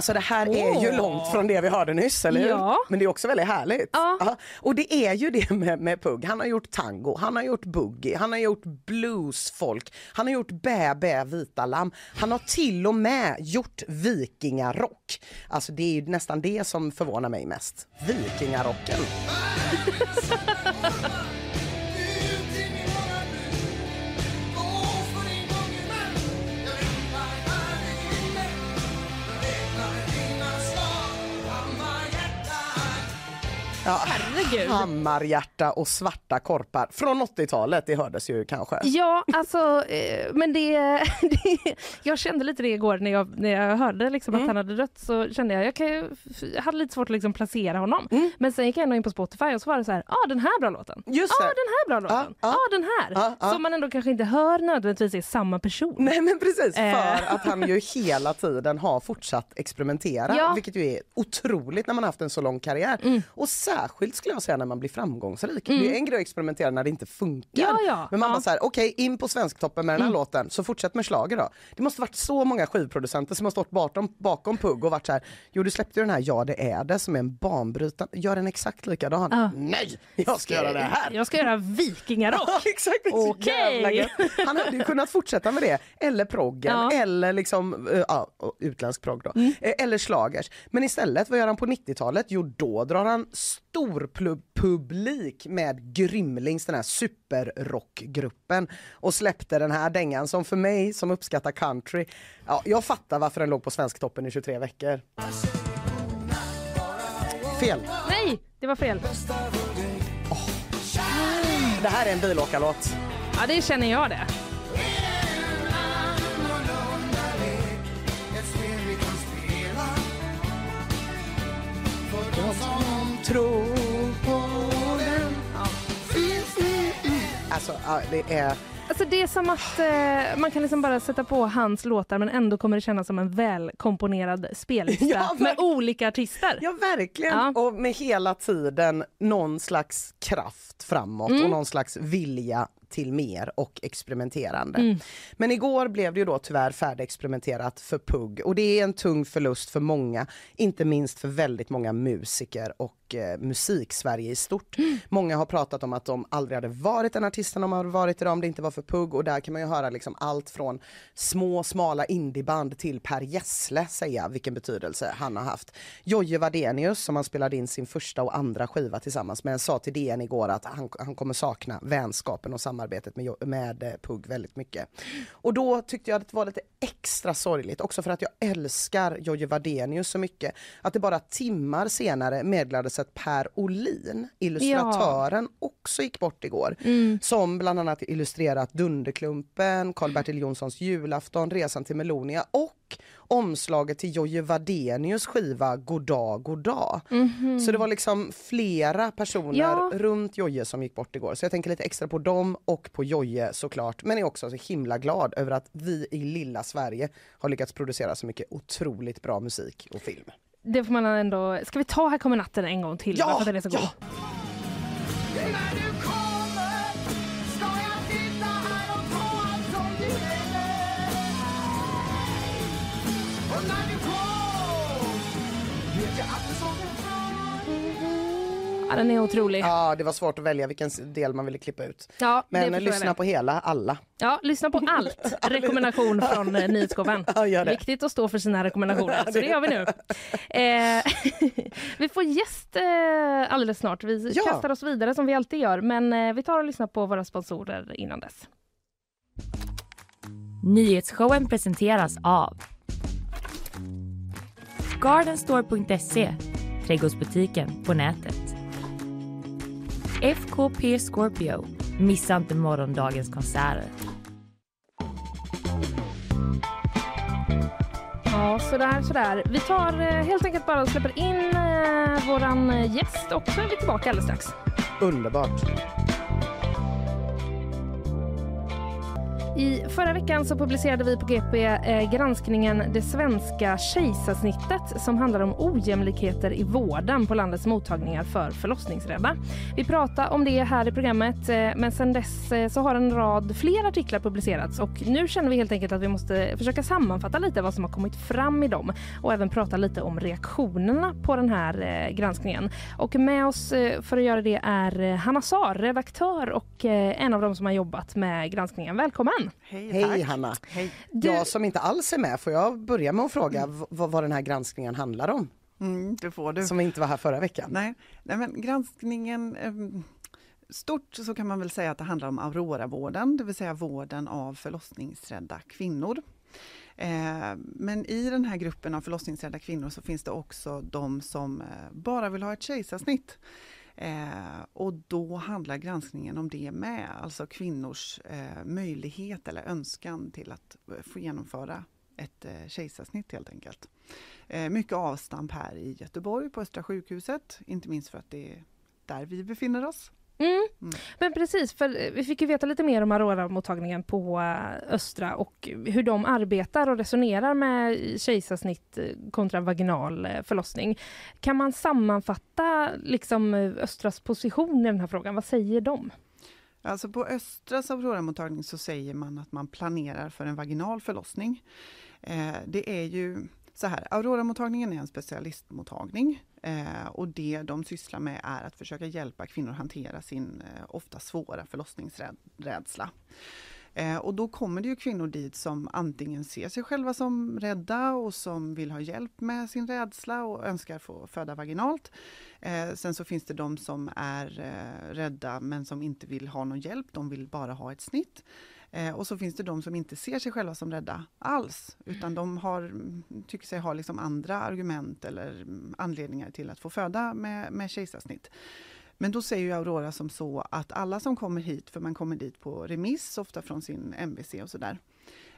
Alltså det här är ju långt från det vi hörde nyss, eller hur? Ja. Men det är också väldigt härligt. Ja. Och det är ju det med, med Pugg. Han har gjort tango, han har gjort boogie, han har gjort bluesfolk, han har gjort Bä bä vita lamm. Han har till och med gjort vikingarock. Alltså det är ju nästan det som förvånar mig mest. Vikingarocken. Ja, herregud. Hammarhjärta och svarta korpar. Från 80-talet, det hördes ju kanske. Ja, alltså, eh, men det, det... Jag kände lite det igår när jag, när jag hörde liksom Mm. att han hade dött så kände jag, jag, kan jag hade lite svårt att liksom placera honom. Men sen gick jag ändå in på Spotify och så var det så här, ja ah, den här bra låten. Just ah, det. den här bra låten. Ja ja. ah, den här. Ja, ja. Som man ändå kanske inte hör nödvändigtvis är samma person. Nej men precis, Eh. för att han ju hela tiden har fortsatt experimentera Ja. vilket ju är otroligt när man haft en så lång karriär. Och särskilt skulle jag säga när man blir framgångsrik. Det är en grej att experimentera när det inte funkar. Ja, ja. Men man Ja. bara såhär, okej in på Svensktoppen med den här låten så fortsätt med schlager då. Det måste varit så många skivproducenter som har stått bakom, bakom Pugg och varit så här, jo du släppte ju den här Ja det är det som är en banbrytande, gör den exakt likadan. Ja. Nej, jag ska göra det här. Jag ska göra vikingarock. Ja, exakt. så gött. Han hade ju kunnat fortsätta med det, eller proggen, eller liksom, eh, ja, utländsk progg då, Mm. Eh, eller slagers. Men istället, vad gör han på 90-talet? Jo, då drar han stor publik med Grymlings, den här superrockgruppen och släppte den här dängan som för mig som uppskattar country, ja, jag fattar varför den låg på Svensktoppen i 23 veckor. Fel. Nej, det var fel. Det här är en bilåkarlåt. Ja, det känner jag det. Tro på den. Alltså, ja, det är... Alltså det är som att eh, man kan liksom bara sätta på hans låtar men ändå kommer det kännas som en välkomponerad spellista Ja, med olika artister. Ja, verkligen. Ja. Och med hela tiden någon slags kraft framåt Mm. och någon slags vilja till mer och experimenterande. Mm. Men igår blev det ju då tyvärr färdigexperimenterat för Pugg och det är en tung förlust för många, inte minst för väldigt många musiker och eh, musik-Sverige i stort. Mm. Många har pratat om att de aldrig hade varit den artisten de har varit idag om det inte var för Pugg och där kan man ju höra liksom allt från små smala indieband till Per Gessle säga vilken betydelse han har haft. Jojje Wadenius som han spelade in sin första och andra skiva tillsammans med sa till DN igår att han, han kommer sakna vänskapen och samarbetet med, Jo- med eh, Pugg väldigt mycket. Och då tyckte jag att det var lite extra sorgligt också för att jag älskar Jojje Wadenius så mycket att det bara timmar senare meddelades att Per Olin, illustratören, också gick bort igår. Som bland annat illustrerat Dunderklumpen, Karl-Bertil Jonssons julafton, Resan till Melonia och omslaget till Jojje Wadenius skiva Goddag goddag. Så det var liksom flera personer Ja. runt Jojje som gick bort igår. Så jag tänker lite extra på dem och på Jojje såklart. Men är också så himla glad över att vi i lilla Sverige har lyckats producera så mycket otroligt bra musik och film. Det får man ändå... Ska vi ta Här kommer natten en gång till? Ja, så god? Ja, den är otrolig. Ja, det var svårt att välja vilken del man ville klippa ut. Ja, Men lyssna på hela, alla. Ja, lyssna på allt. Rekommendation från eh, nyhetsshowen. Ja. Viktigt att stå för sina rekommendationer, så det gör vi nu. Eh, vi får gäst eh, alldeles snart. Vi Ja. kastar oss vidare som vi alltid gör, men eh, vi tar och lyssnar på våra sponsorer innan dess. Nyhetsshowen presenteras av Gardenstore.se, trädgårdsbutiken på nätet. FKP Scorpio, missa inte morgondagens konserter. Ja, sådär, sådär. Vi tar eh, helt enkelt bara och släpper in eh, våran eh, gäst och så är vi tillbaka alldeles strax. Underbart. I förra veckan så publicerade vi på GP eh, granskningen Det svenska kejsarsnittet som handlar om ojämlikheter i vården på landets mottagningar för förlossningsrädda. Vi pratade om det här i programmet eh, men sen dess eh, så har en rad fler artiklar publicerats och nu känner vi helt enkelt att vi måste försöka sammanfatta lite vad som har kommit fram i dem och även prata lite om reaktionerna på den här eh, granskningen. Och med oss eh, för att göra det är eh, Hanna Saar, redaktör och en av dem som har jobbat med granskningen. Välkommen! Hej, Hej. Hanna. Hej. Du- Jag som inte alls är med, får jag börja med att fråga v- vad, vad den här granskningen handlar om? Mm, det får du. Som inte var här förra veckan. Nej, nej, men granskningen ehm, Stort så kan man väl säga att det handlar om Aurora-vården, det vill säga vården av förlossningsrädda kvinnor. Eh, Men i den här gruppen av förlossningsrädda kvinnor så finns det också de som eh, bara vill ha ett kejsarsnitt. Eh, och då handlar granskningen om det med, alltså kvinnors eh, möjlighet eller önskan till att eh, få genomföra ett eh, kejsarsnitt helt enkelt. Eh, mycket avstamp här i Göteborg på Östra sjukhuset, inte minst för att det är där vi befinner oss. Mm. Mm. Men precis, för eh, vi fick ju veta lite mer om Aurora-mottagningen på eh, Östra och hur de arbetar och resonerar med kejsarsnitt eh, kontra vaginal förlossning. Kan man sammanfatta liksom Östras position i den här frågan? Vad säger de? Alltså på Östras Aurora-mottagning så säger man att man planerar för en vaginal förlossning. Eh, det är ju så här, Aurora-mottagningen är en specialistmottagning eh, och det de sysslar med är att försöka hjälpa kvinnor hantera sin eh, ofta svåra förlossningsrädsla. Eh, och då kommer det ju kvinnor dit som antingen ser sig själva som rädda och som vill ha hjälp med sin rädsla och önskar få föda vaginalt. Eh, sen så finns det de som är eh, rädda men som inte vill ha någon hjälp, de vill bara ha ett snitt. Eh, och så finns det de som inte ser sig själva som rädda alls, utan de har, tycker sig ha liksom andra argument eller anledningar till att få föda med, med kejsarsnitt. Men då säger Aurora som så att alla som kommer hit, för man kommer dit på remiss, ofta från sin MVC och sådär,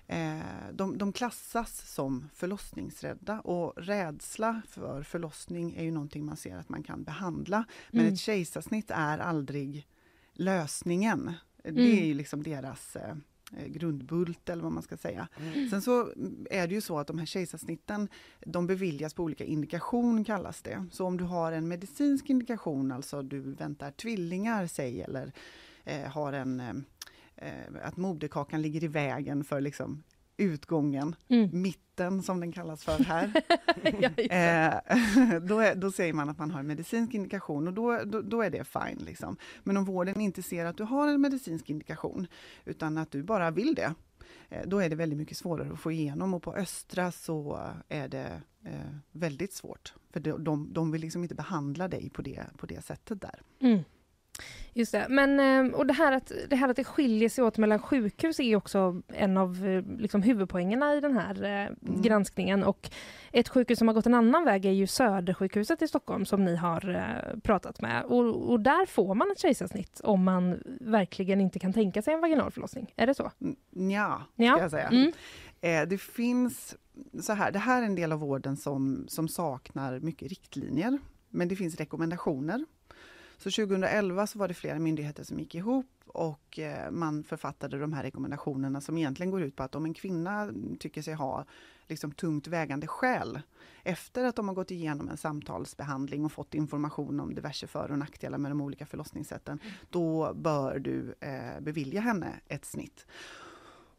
eh, de, de klassas som förlossningsrädda och rädsla för förlossning är ju någonting man ser att man kan behandla. Men Mm. ett kejsarsnitt är aldrig lösningen. Det Mm. är ju liksom deras eh, eh, grundbult eller vad man ska säga. Mm. Sen så är det ju så att de här kejsarsnitten de beviljas på olika indikation kallas det. Så om du har en medicinsk indikation, alltså du väntar tvillingar säg eller eh, har en eh, eh, att moderkakan ligger i vägen för liksom utgången, Mm. mitten som den kallas för här. Eh, då, är, då säger man att man har en medicinsk indikation och då, då, då är det fine. Liksom. Men om vården inte ser att du har en medicinsk indikation utan att du bara vill det, eh, då är det väldigt mycket svårare att få igenom och på Östra så är det eh, väldigt svårt. För de, de, de vill liksom inte behandla dig på det, på det sättet där. Mm. Just det. Men, eh, och det, här att, det här att det skiljer sig åt mellan sjukhus är också en av eh, liksom, huvudpoängerna i den här eh, granskningen. Och ett sjukhus som har gått en annan väg är ju Södersjukhuset i Stockholm som ni har eh, pratat med. Och, och där får man ett kejsarsnitt om man verkligen inte kan tänka sig en vaginal förlossning. Är det så? Nja, Ja. ska jag säga. Mm. Eh, det finns så här, det här är en del av vården som, som saknar mycket riktlinjer, men det finns rekommendationer. Så 2011 så var det flera myndigheter som gick ihop och eh, man författade de här rekommendationerna som egentligen går ut på att om en kvinna tycker sig ha liksom tungt vägande skäl efter att de har gått igenom en samtalsbehandling och fått information om diverse för och nackdelar med de olika förlossningssätten, då bör du eh, bevilja henne ett snitt.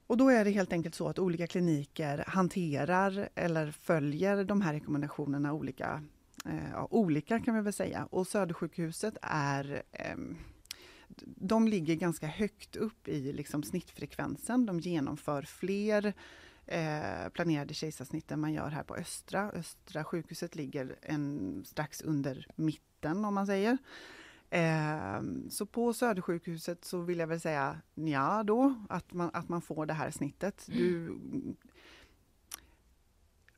Och då är det helt enkelt så att olika kliniker hanterar eller följer de här rekommendationerna olika Eh, ja, olika kan vi väl säga. Och Södersjukhuset är ehm, de ligger ganska högt upp i liksom snittfrekvensen. De genomför fler eh, planerade kejsarsnitt än man gör här på Östra. Östra sjukhuset ligger en, strax under mitten om man säger. Eh, så på Södersjukhuset så vill jag väl säga ja då, att man, att man får det här snittet. Du,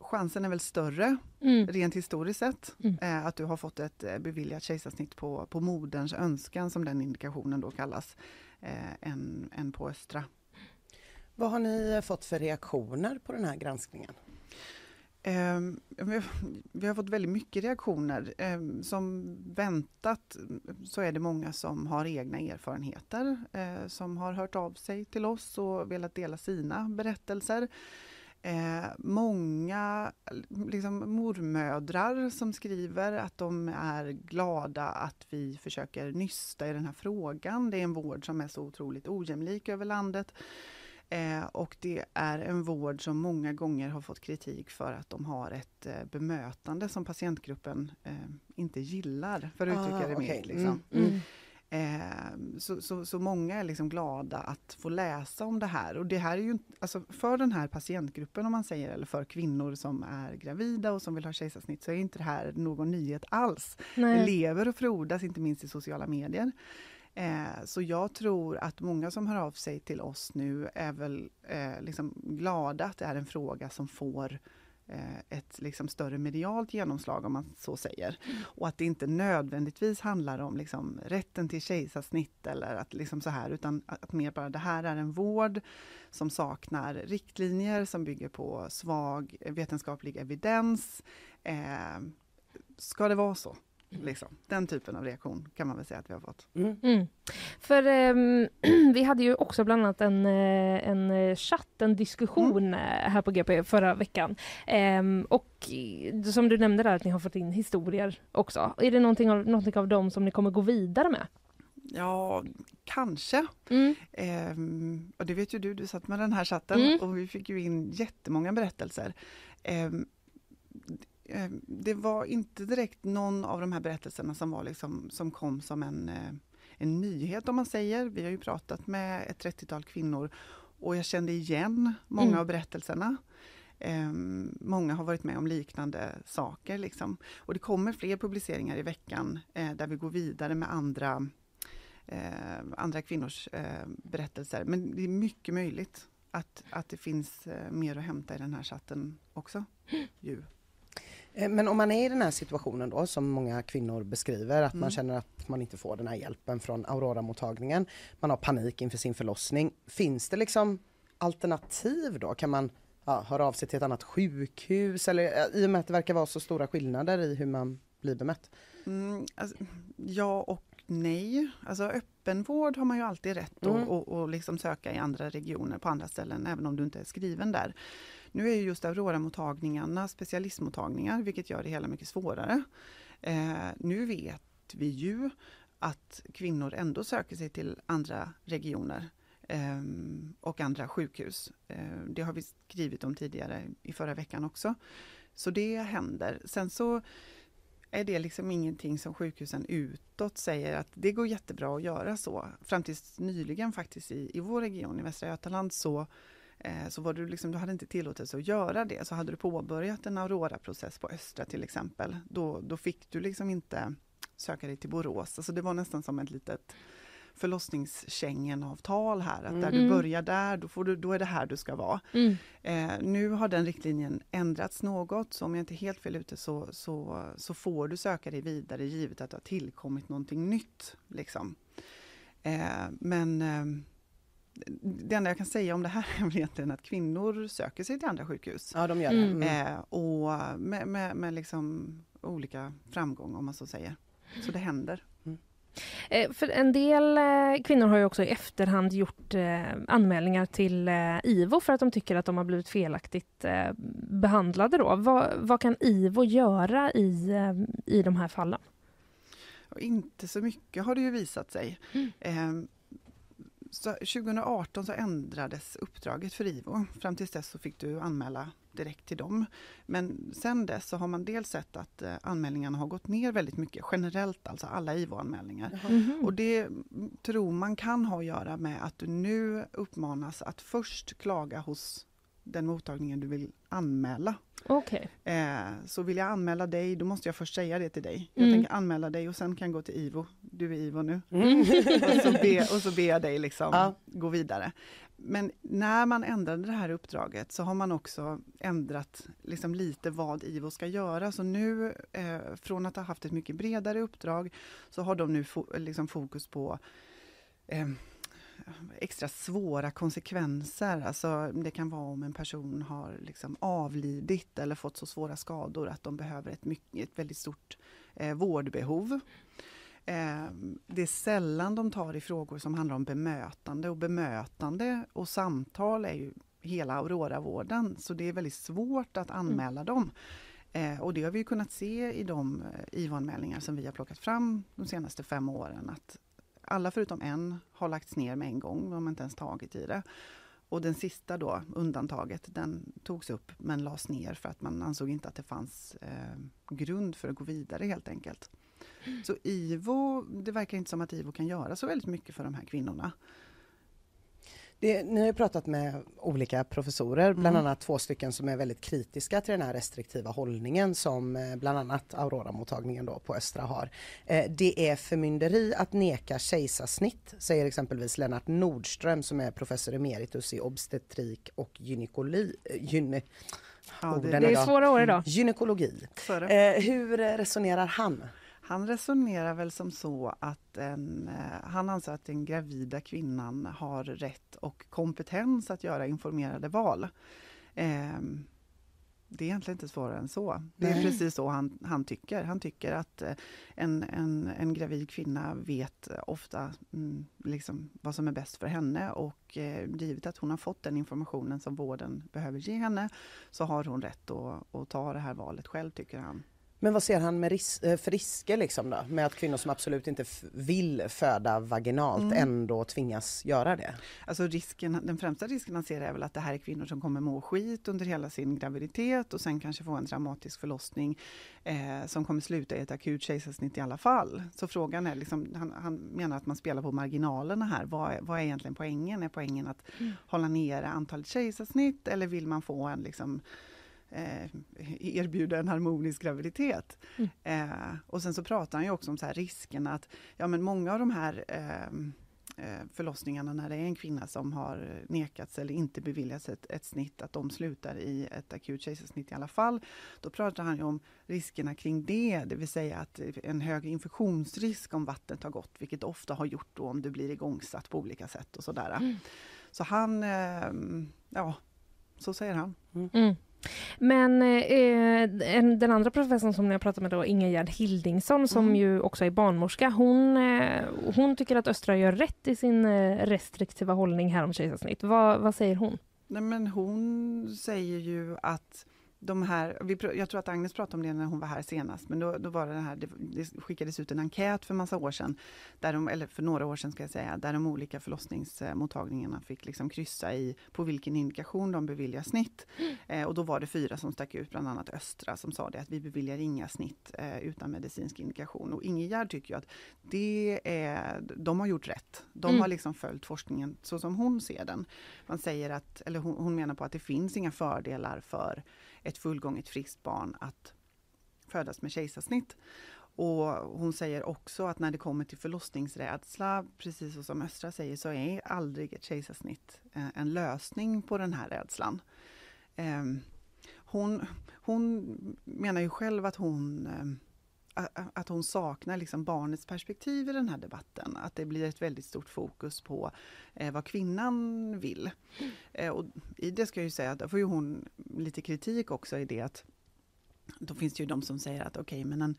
chansen är väl större Mm. rent historiskt sett, Mm. eh, att du har fått ett eh, beviljat kejsarsnitt på, på moderns önskan, som den indikationen då kallas, eh, än, än på Östra. Vad har ni fått för reaktioner på den här granskningen? Eh, vi, vi har fått väldigt mycket reaktioner. Eh, som väntat så är det många som har egna erfarenheter, eh, som har hört av sig till oss och velat dela sina berättelser. Eh, många liksom, mormödrar som skriver att de är glada att vi försöker nysta i den här frågan. Det är en vård som är så otroligt ojämlik över landet. Eh, och det är en vård som många gånger har fått kritik för att de har ett eh, bemötande som patientgruppen eh, inte gillar, för att uttrycka Ah, det milt. Liksom. Mm, Mm. Eh, så, så, så många är liksom glada att få läsa om det här. Och det här är ju, alltså för den här patientgruppen om man säger, eller för kvinnor som är gravida och som vill ha kejsarsnitt, så är inte det här någon nyhet alls. Det Nej. lever och frodas, inte minst i sociala medier. Eh, så jag tror att många som hör av sig till oss nu är väl eh, liksom glada att det är en fråga som får Eh, ett liksom större medialt genomslag om man så säger. Och att det inte nödvändigtvis handlar om liksom rätten till kejsarsnitt eller att liksom så här utan att mer bara det här är en vård som saknar riktlinjer som bygger på svag vetenskaplig evidens. Eh, ska det vara så? Liksom. Den typen av reaktion kan man väl säga att vi har fått. Mm. Mm. För ehm, vi hade ju också bland annat en, eh, en eh, chatt, en diskussion eh, här på GP förra veckan. Ehm, och som du nämnde där att ni har fått in historier också. Är det någonting av, någonting av dem som ni kommer gå vidare med? Ja, kanske. Mm. Ehm, och det vet ju du, du satt med den här chatten Mm. och vi fick ju in jättemånga berättelser. Ehm, det var inte direkt någon av de här berättelserna som, var liksom, som kom som en, eh, en nyhet om man säger. Vi har ju pratat med ett 30-tal kvinnor och jag kände igen många Mm. av berättelserna. Ehm, många har varit med om liknande saker. Liksom. Och det kommer fler publiceringar i veckan eh, där vi går vidare med andra eh, andra kvinnors eh, berättelser. Men det är mycket möjligt att, att det finns eh, mer att hämta i den här chatten också. Ju. Eh, Men om man är i den här situationen då som många kvinnor beskriver att man Mm. känner att man inte får den här hjälpen från Aurora-mottagningen. Man har panik inför sin förlossning. Finns det liksom alternativ då? Kan man ja, höra av sig till ett annat sjukhus? Eller, I och med att det verkar vara så stora skillnader i hur man blir bemött. Mm, alltså, ja och nej. Alltså öppenvård har man ju alltid rätt Mm. att och, och liksom söka i andra regioner på andra ställen även om du inte är skriven där. Nu är ju just Aurora-mottagningarna specialistmottagningar vilket gör det hela mycket svårare. Eh, nu vet vi ju att kvinnor ändå söker sig till andra regioner eh, och andra sjukhus. Eh, det har vi skrivit om tidigare i förra veckan också. Så det händer. Sen så är det liksom ingenting som sjukhusen utåt säger att det går jättebra att göra så. Fram tills nyligen faktiskt i, i vår region i Västra Götaland så, så var du liksom, du hade inte tillåtelse att göra det. Så hade du påbörjat en Aurora-process på Östra till exempel, då, då fick du liksom inte söka dig till Borås. Alltså det var nästan som ett litet förlossningskängen-avtal här, att där du Mm. börjar där, då, får du, då är det här du ska vara. Mm. Eh, nu har den riktlinjen ändrats något, så om jag inte är helt fel ute så, så, så får du söka dig vidare givet att det har tillkommit någonting nytt. Liksom. Eh, men eh, det enda jag kan säga om det här är egentligen att kvinnor söker sig till andra sjukhus. Ja, de gör det. Mm. Mm. Eh, och med, med, med liksom olika framgång om man så säger. Så det händer. Eh, För en del eh, kvinnor har ju också i efterhand gjort eh, anmälningar till IVO för att de tycker att de har blivit felaktigt eh, behandlade. Då. Vad, vad kan IVO göra i, i de här fallen? Och inte så mycket har det ju visat sig. Mm. Eh, så 2018 så ändrades uppdraget för IVO. Fram tills dess så fick du anmäla direkt till dem. Men sen dess så har man dels sett att eh, anmälningarna har gått ner väldigt mycket generellt, alltså alla IVO-anmälningar. Och det mm, tror man kan ha att göra med att du nu uppmanas att först klaga hos den mottagningen du vill anmäla. Okej. Eh, så vill jag anmäla dig, då måste jag först säga det till dig. Jag Mm. tänker anmäla dig och sen kan jag gå till IVO. Du är IVO nu. Mm. och, så be, och så ber jag dig liksom Ja. gå vidare. Men när man ändrade det här uppdraget så har man också ändrat liksom lite vad IVO ska göra. Så nu, eh, från att ha haft ett mycket bredare uppdrag, så har de nu fo- liksom fokus på eh, extra svåra konsekvenser. Alltså det kan vara om en person har liksom avlidit eller fått så svåra skador att de behöver ett, mycket, ett väldigt stort eh, vårdbehov. Eh, det är sällan de tar i frågor som handlar om bemötande och bemötande och samtal är ju hela Aurora-vården så det är väldigt svårt att anmäla dem. Eh, och det har vi kunnat se i de eh, IVO-anmälningar som vi har plockat fram de senaste fem åren att alla förutom en har lagts ner med en gång, de har inte ens tagit i det. Och den sista då, undantaget, den togs upp men lades ner för att man ansåg inte att det fanns eh, grund för att gå vidare helt enkelt. Så IVO, det verkar inte som att IVO kan göra så väldigt mycket för de här kvinnorna. Det, ni har pratat med olika professorer, bland Mm. annat två stycken som är väldigt kritiska till den här restriktiva hållningen som eh, bland annat Aurora-mottagningen då på Östra har. Eh, det är förmynderi att neka kejsarsnitt, säger exempelvis Lennart Nordström som är professor emeritus i obstetrik och gynekologi. eh, Gyne, Ja, Orden Det är idag. svåra år idag. gynekologi. Eh, hur resonerar han? Han resonerar väl som så att en, eh, han anser att den gravida kvinnan har rätt och kompetens att göra informerade val. Ehm, det är egentligen inte svårare än så. Det är Nej. precis så han, han tycker. Han tycker att eh, en, en, en gravid kvinna vet ofta mm, liksom vad som är bäst för henne och eh, givet att hon har fått den informationen som vården behöver ge henne så har hon rätt att, att ta det här valet själv, tycker han. Men vad ser han med ris- eh, för risker liksom då? Med att kvinnor som absolut inte vill föda vaginalt Mm. ändå tvingas göra det? Alltså risken, den främsta risken han ser är väl att det här är kvinnor som kommer må skit under hela sin graviditet och sen kanske få en dramatisk förlossning eh, som kommer sluta i ett akut kejsarsnitt i alla fall. Så frågan är, liksom, han, han menar att man spelar på marginalerna här. Vad är, vad är egentligen poängen? Är poängen att hålla nere antalet kejsarsnitt eller vill man få en liksom, eh, erbjuda en harmonisk graviditet. Eh, och sen så pratar han ju också om så här riskerna att ja, men många av de här ehm, eh, förlossningarna när det är en kvinna som har nekats eller inte beviljats ett, ett snitt, att de slutar i ett akut kejsarsnitt i alla fall. Då pratar han om riskerna kring det, det vill säga att en högre infektionsrisk om vattnet har gått, vilket ofta har gjort då om det blir igångsatt på olika sätt och sådär. Så han, ehm, ja, så säger han. Mm. Men eh, en, den andra professorn som har pratat med då, Ingegerd Hildingsson som Mm. ju också är barnmorska, hon, eh, hon tycker att Östra gör rätt i sin eh, restriktiva hållning här om kejsarsnitt. Vad, vad säger hon? Nej, men hon säger ju att de här, vi, jag tror att Agnes pratade om det när hon var här senast, men då, då var det här, det, det skickades ut en enkät för massa år sedan, där de, eller för några år sedan ska jag säga, där de olika förlossningsmottagningarna fick liksom kryssa i på vilken indikation de beviljar snitt. Eh, och då var det fyra som stack ut, bland annat Östra, som sa det att vi beviljar inga snitt eh, utan medicinsk indikation. Och Ingegerd tycker att det är, de har gjort rätt. De Mm. har liksom följt forskningen så som hon ser den. Man säger att, eller hon, hon menar på att det finns inga fördelar för ett fullgånget friskt barn att födas med kejsarsnitt. Och hon säger också att när det kommer till förlossningsrädsla, precis som Östra säger, så är aldrig ett kejsarsnitt eh, en lösning på den här rädslan. Ehm, hon, hon menar ju själv att hon ehm, att hon saknar liksom barnets perspektiv i den här debatten. Att det blir ett väldigt stort fokus på eh, vad kvinnan vill. Eh, och I det ska jag ju säga att då får ju hon lite kritik också i det att då finns det ju de som säger att okej, men en,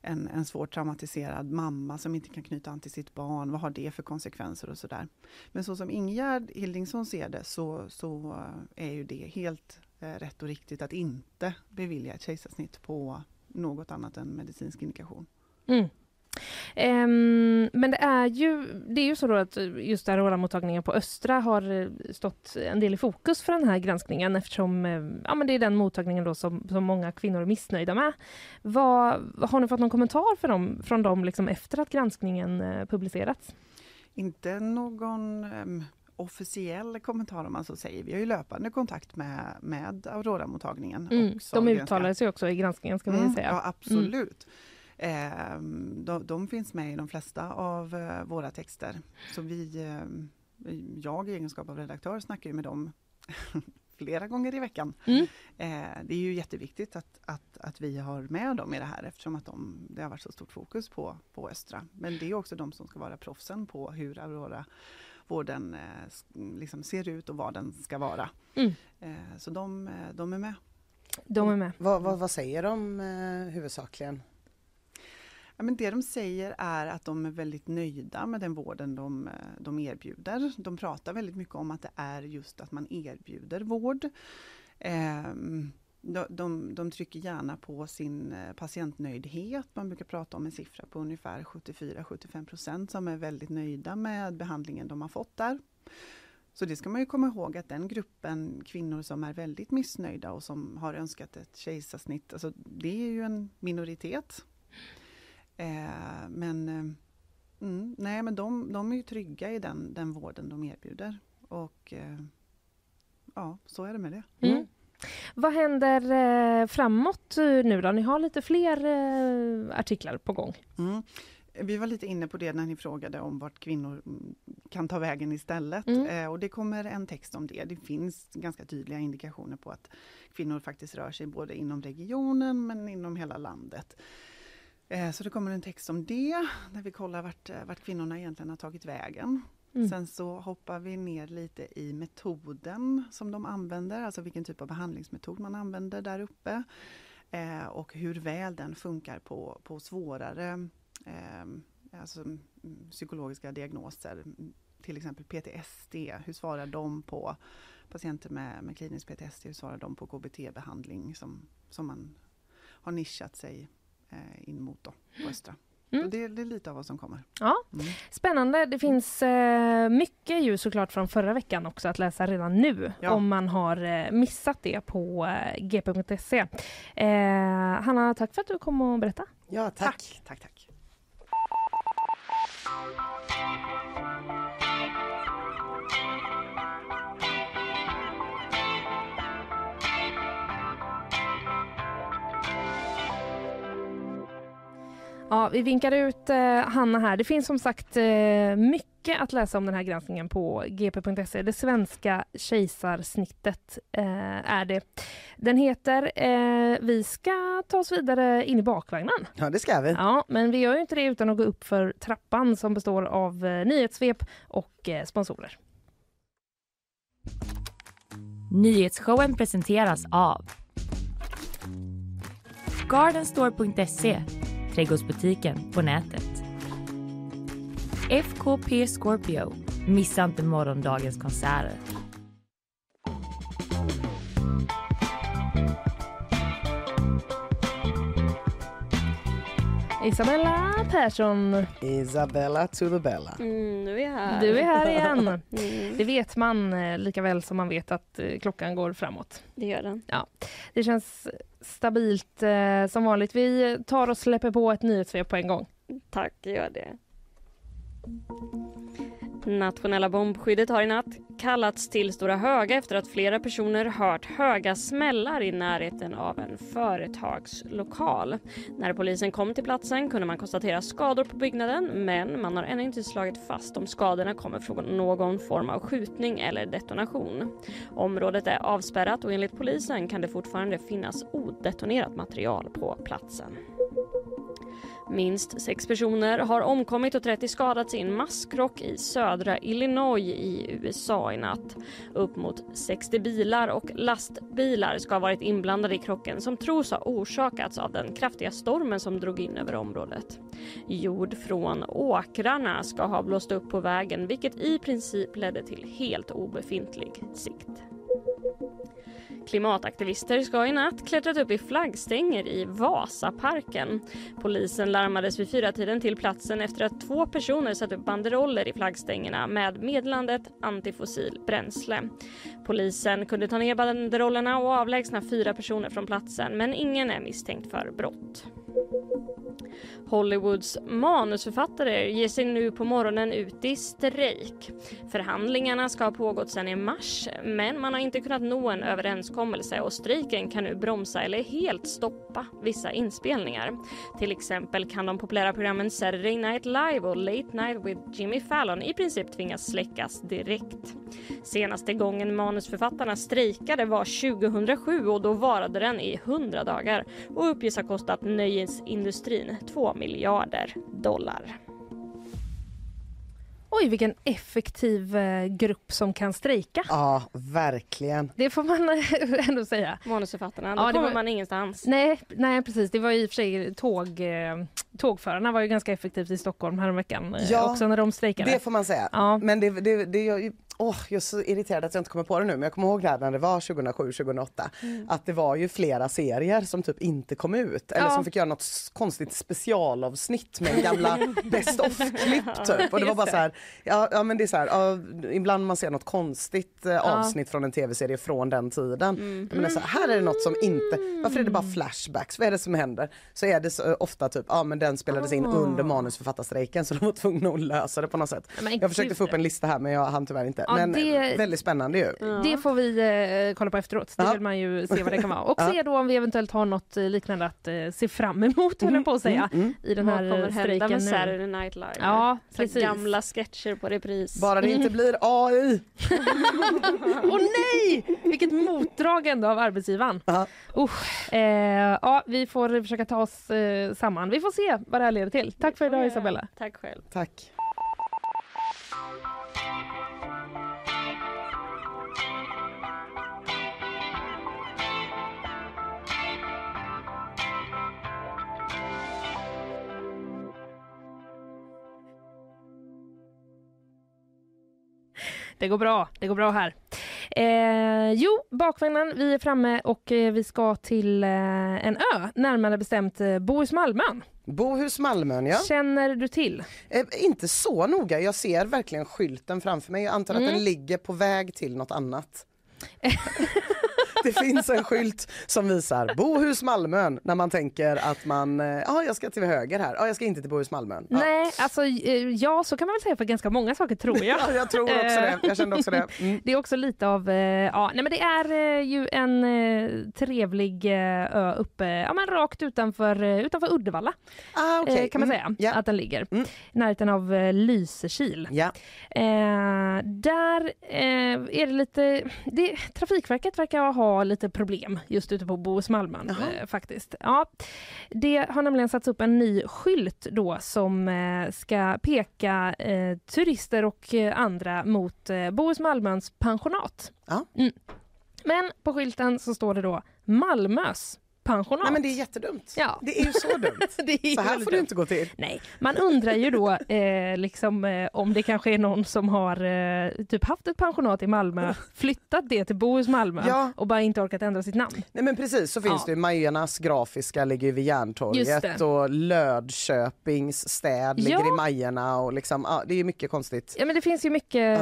en, en svårt traumatiserad mamma som inte kan knyta an till sitt barn, vad har det för konsekvenser och sådär. Men så som Ingegerd Hildingsson ser det så, så eh, är ju det helt eh, rätt och riktigt att inte bevilja ett kejsarsnitt på något annat än medicinsk indikation. Mm. Ehm, men det är ju, det är ju så att just Aurora-mottagningen på Östra har eh, stått en del i fokus för den här granskningen eftersom eh, ja, men det är den mottagningen då som, som många kvinnor är missnöjda med. Vad, har ni fått någon kommentar för dem, från dem liksom efter att granskningen eh, publicerats? Inte någon em, officiell kommentar om man så säger. Vi har ju löpande kontakt med, med Aurora-mottagningen. Mm, de uttalar sig också i granskningen ska vi Mm, säga. Ja, absolut. Ehm, de, de finns med i de flesta av eh, våra texter. Så vi, ehm, jag i egenskap av redaktör snackar ju med dem flera gånger i veckan. Mm. Eh, det är ju jätteviktigt att, att, att vi har med dem i det här eftersom att de, det har varit så stort fokus på, på Östra. Men det är också de som ska vara proffsen på hur Aurora vården eh, liksom ser ut och vad den ska vara. Mm. Eh, så de, eh, de är med. De är med. Vad, vad, vad säger de huvudsakligen? Ja, men det de säger är att de är väldigt nöjda med den vården de, de erbjuder. De pratar väldigt mycket om att det är just att man erbjuder vård. Ehm, de, de, de trycker gärna på sin eh, patientnöjdhet. Man brukar prata om en siffra på ungefär 74-75 som är väldigt nöjda med behandlingen de har fått där. Så det ska man ju komma ihåg att den gruppen kvinnor som är väldigt missnöjda och som har önskat ett kejsarsnitt, alltså det är ju en minoritet. Eh, men eh, mm, nej, men de, de är ju trygga i den, den vården de erbjuder. Och eh, ja, så är det med det. Mm. Vad händer eh, framåt eh, nu då? Ni har lite fler eh, artiklar på gång. Mm. Vi var lite inne på det när ni frågade om vart kvinnor mm, kan ta vägen istället. Mm. Eh, och det kommer en text om det. Det finns ganska tydliga indikationer på att kvinnor faktiskt rör sig både inom regionen men inom hela landet. Eh, så det kommer en text om det, där vi kollar vart, vart kvinnorna egentligen har tagit vägen. Mm. Sen så hoppar vi ner lite i metoden som de använder, alltså vilken typ av behandlingsmetod man använder där uppe. Eh, och hur väl den funkar på, på svårare eh, alltså, mm, psykologiska diagnoser. Till exempel PTSD, hur svarar de på patienter med, med klinisk PTSD, hur svarar de på KBT-behandling som, som man har nischat sig eh, in mot då, på Östra. Mm. Det, det är lite av vad som kommer. Ja, Mm. Spännande. Det finns eh, mycket ju såklart från förra veckan också att läsa redan nu Ja. om man har eh, missat det på eh, gp.se. Eh, Hanna, tack för att du kom och berättade. Ja, tack. tack, tack. Ja, vi vinkar ut eh, Hanna här. Det finns som sagt eh, mycket att läsa om den här granskningen på gp.se. Det svenska kejsarsnittet eh, är det. Den heter eh, Vi ska ta oss vidare in i bakvagnen. Ja, det ska vi. Ja, men vi gör ju inte det utan att gå upp för trappan som består av eh, nyhetssvep och eh, sponsorer. Nyhetsshowen presenteras av Gardenstore.se, trädgårdsbutiken på nätet. FKP Scorpio, missa inte morgondagens konserter. Isabella Persson, Isabella to the Bella. Mm, nu är jag här. du är här igen. Mm, Det vet man eh, lika väl som man vet att eh, klockan går framåt. det gör den. Det känns stabilt eh, som vanligt. Vi tar och släpper på ett nyhetssvep på en gång. Tack, gör det. Nationella bombskyddet har i natt kallats till Stora Höga efter att flera personer hört höga smällar i närheten av en företagslokal. När polisen kom till platsen kunde man konstatera skador på byggnaden men man har ännu inte slagit fast om skadorna kommer från någon form av skjutning eller detonation. Området är avspärrat och enligt polisen kan det fortfarande finnas odetonerat material på platsen. Minst sex personer har omkommit och 30 skadats i en masskrock i södra Illinois i USA i natt. Upp mot 60 bilar och lastbilar ska ha varit inblandade i krocken som tros ha orsakats av den kraftiga stormen som drog in över området. Jord från åkrarna ska ha blåst upp på vägen vilket i princip ledde till helt obefintlig sikt. Klimataktivister ska i natt klättrat upp i flaggstänger i Vasaparken. Polisen larmades vid fyratiden till platsen efter att två personer satt upp banderoller i flaggstängerna med meddelandet antifossil bränsle. Polisen kunde ta ner banderollerna och avlägsna fyra personer från platsen men ingen är misstänkt för brott. Hollywoods manusförfattare ger sig nu på morgonen ut i strejk. Förhandlingarna ska ha pågått sedan i mars men man har inte kunnat nå en överenskommelse och strejken kan nu bromsa eller helt stoppa vissa inspelningar. Till exempel kan de populära programmen Saturday Night Live och Late Night with Jimmy Fallon i princip tvingas släckas direkt. Senaste gången manusförfattarna strejkade var 2007 och då varade den i 100 dagar och uppges ha kostat nöjesindustrin 2 miljarder dollar. Oj, vilken effektiv eh, grupp som kan strejka. Ja, verkligen. Det får man ändå säga. Manusförfattarna, då Ja, det kommer var- man ingenstans. Nej, nej precis. Det var i och för sig tåg, eh, tågförarna var ju ganska effektivt i Stockholm häromveckan eh, Ja, också när de strejkade. Det får man säga. Ja. Men det, det, det Åh, jag är så irriterad att jag inte kommer på det nu men jag kommer ihåg det här när det var 2007-2008 att det var ju flera serier som typ inte kom ut eller Ja. som fick göra något konstigt specialavsnitt med gamla best of-klipp typ. Och det var bara så här, ja, ja men det är så här, ja, ibland man ser något konstigt eh, avsnitt från en tv-serie från den tiden. Jag menar, så här, är det något som inte, varför är det bara flashbacks? Vad är det som händer? Så är det så, eh, ofta typ, ja men den spelades in under manusförfattarstrejken så de var tvungna att lösa det på något sätt. Men Jag försökte få upp en lista här men jag hann tyvärr inte. Ja, men det- väldigt spännande ju. Det får vi eh, kolla på efteråt. Det Ja. vill man ju se vad det kan vara. Och Ja. se då om vi eventuellt har något eh, liknande att eh, se fram emot, höll jag på att säga, mm. i den Vad här kommer eh, hända strejken med nu. Saturday Night Live? Ja, precis. Gamla sketcher på repris. Bara det inte blir AI. Åh nej! Vilket motdrag ändå av arbetsgivaren. Usch. Eh, ja, vi får försöka ta oss eh, samman. Vi får se vad det här leder till. Tack för idag Isabella. Tack själv. Tack. Det går bra, det går bra här. Eh, jo, bakvagnen, vi är framme och eh, vi ska till eh, en ö, närmare bestämt eh, Bohus-Malmön. Bohus Malmön ja. Känner du till? Eh, inte så noga, jag ser verkligen skylten framför mig. Jag antar att Mm. den ligger på väg till något annat. det finns en skylt som visar Bohus Malmön när man tänker att man, eh, ja jag ska till höger här, ja jag ska inte till Bohus Malmön. Ja. Nej, alltså eh, ja, så kan man väl säga för ganska många saker tror jag. Ja, jag tror också det, jag kände också det. Mm. Det är också lite av, eh, ja nej men det är ju en trevlig ö uppe, ja men rakt utanför, utanför Uddevalla Ah, eh, kan man Mm. säga Ja. att den ligger. Mm. I närheten av Lysekil. Ja. Eh, där eh, är det lite, det, Trafikverket verkar ha lite problem just ute på Bohus-Malmön Jaha. eh, faktiskt. Ja, det har nämligen satts upp en ny skylt då som eh, ska peka eh, turister och eh, andra mot eh, Bohus-Malmöns pensionat. Ja. Mm. Men på skylten så står det då Malmös pensionat. Nej men det är jättedumt. Ja. Det är ju så dumt. Det är Så här får det dumt. inte gå till. Nej, man undrar ju då eh, liksom, eh, om det kanske är någon som har eh, typ haft ett pensionat i Malmö, flyttat det till Bohus Malmö Ja. och bara inte orkat ändra sitt namn. Nej men precis så finns Ja. det Majernas grafiska ligger ju vid Järntorget det. och Lödköpings städ ligger Ja. i Majerna och liksom, ja, det är ju mycket konstigt. Ja men det finns ju mycket,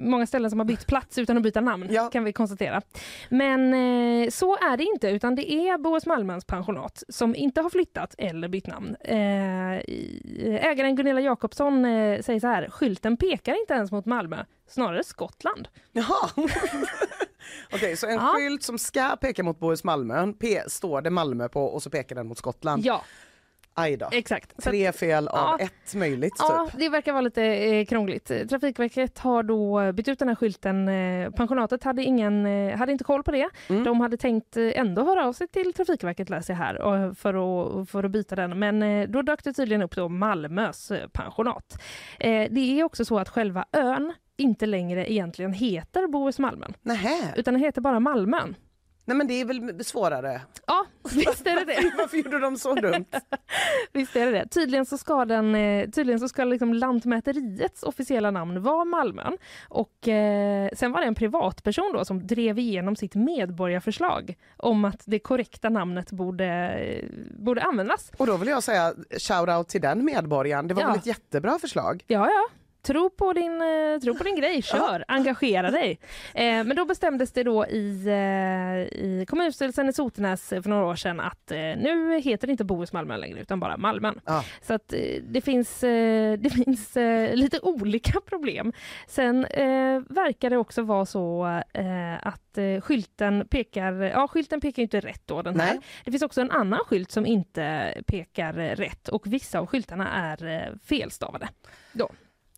många ställen som har bytt plats utan att byta namn kan vi konstatera. Men eh, så är det inte utan det är Bohus Malmöns pensionat som inte har flyttat eller bytt namn. Eh, ägaren Gunilla Jakobsson eh, säger så här, skylten pekar inte ens mot Malmö, snarare Skottland. Jaha. Okej, så en Ja. skylt som ska peka mot Bohus Malmön pe- står det Malmö på och så pekar den mot Skottland. Ja, Aj då. exakt. Tre fel av Ja. ett möjligt Ja, typ. det verkar vara lite eh, krångligt. Trafikverket har då bytt ut den här skylten. Eh, pensionatet hade, ingen, eh, hade inte koll på det. Mm. De hade tänkt ändå höra av sig till Trafikverket läser jag här för att, för att byta den. Men då dök det tydligen upp då Malmös pensionat. Det är också så att själva ön inte längre egentligen heter Bohus Malmön Nähä. utan den heter bara Malmön. Nej men det är väl svårare. Ja, visst är det det. Varför gjorde de så dumt? Visst är det det. Tydligen så ska, den, eh, tydligen så ska liksom Lantmäteriets officiella namn vara Malmön. Och eh, sen var det en privatperson då som drev igenom sitt medborgarförslag om att det korrekta namnet borde, eh, borde användas. Och då vill jag säga shout out till den medborgaren. Det var Ja. väl ett jättebra förslag? Ja, ja. Tro på din, eh, tro på din grej, kör, engagera dig. Eh, men då bestämdes det då i, eh, i kommunstyrelsen i Sotenäs för några år sedan att nu heter det inte Bohus Malmö längre utan bara Malmön. Ja. Så att det finns, det finns lite olika problem. Sen verkar det också vara så att skylten pekar, ja skylten pekar inte rätt då den här. Nej. Det finns också en annan skylt som inte pekar rätt och vissa av skyltarna är felstavade. Då.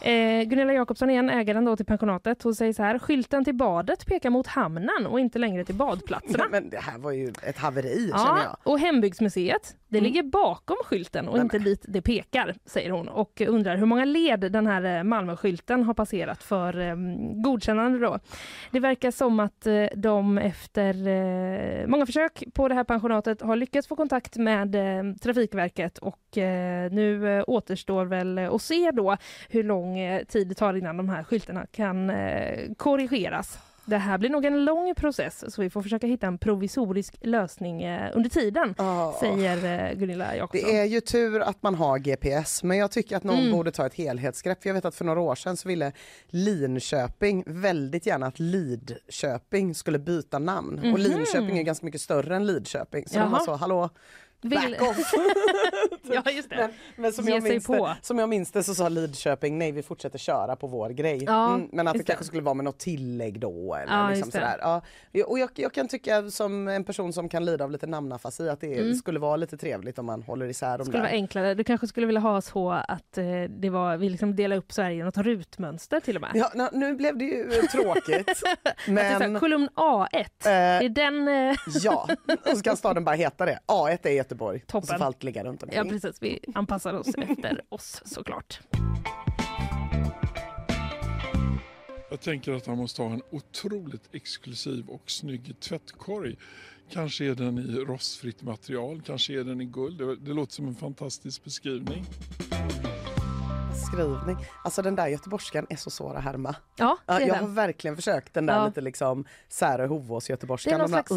Eh, Gunilla Jakobsson igen, ägaren då till pensionatet, hon säger så här, skylten till badet pekar mot hamnen och inte längre till badplatserna. Men det här var ju ett haveri känner Ja, jag. och Hembygdsmuseet, det Mm. ligger bakom skylten och Nej, inte dit det pekar, säger hon. Och undrar hur många led den här eh, Malmöskylten har passerat för eh, godkännande då. Det verkar som att eh, de efter eh, många försök på det här pensionatet har lyckats få kontakt med eh, Trafikverket och eh, nu återstår väl att se då hur lång eh, tid det tar innan de här skyltarna kan eh, korrigeras. Det här blir nog en lång process så vi får försöka hitta en provisorisk lösning eh, under tiden, Ja. säger Gunilla Jakobsson. Det är ju tur att man har GPS men jag tycker att någon Mm. borde ta ett helhetsgrepp. Jag vet att för några år sedan så ville Linköping väldigt gärna att Lidköping skulle byta namn. Mhm. Och Linköping är ganska mycket större än Lidköping. Så de var Jaha. så, hallå, Vill... back off! ja, just det. Men, men som, Ge jag minns det, som jag minns det så sa Lidköping nej vi fortsätter köra på vår grej. Ja, Mm, men att det det. kanske skulle vara med något tillägg då. Eller Ja, liksom sådär. Ja, och jag, jag kan tycka som en person som kan lida av lite namnafasi att det skulle vara lite trevligt om man håller isär de Mm. skulle där. vara enklare. Du kanske skulle vilja ha så att eh, det var, vi liksom delar upp Sverige i något rutmönster till och med. Ja, nu blev det ju eh, tråkigt. Men kolumn A1, det eh, är den... Eh, ja, och så kan staden bara heta det. A1 är Göteborg. Och så Toppen. får allt ligga runt omkring. ja precis, vi anpassar oss efter oss såklart. Jag tänker att han måste ha en otroligt exklusiv och snygg tvättkorg. Kanske är den i rostfritt material, kanske är den i guld. Det, det låter som en fantastisk beskrivning. Skrivning. Alltså den där göteborgskan är så svår att härma. Ja, det Ja, är jag har den. verkligen försökt den där Ja. lite liksom Särö Hovås Det är göteborgskan. någon slags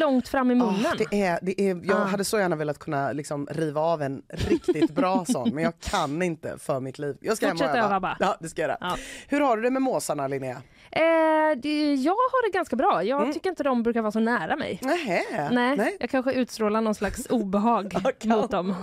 långt fram i munnen. Ah, det är, det är, jag Ah. hade så gärna velat kunna liksom riva av en riktigt bra sån men jag kan inte för mitt liv. Jag ska hem och Fortsätt öva. bara. Ja, det ska jag. Ja. Hur har du det med måsarna Linnea? Eh, det, jag har det ganska bra. Jag Mm. tycker inte de brukar vara så nära mig. Nähä. Nej, jag kanske utstrålar någon slags obehag mot dem.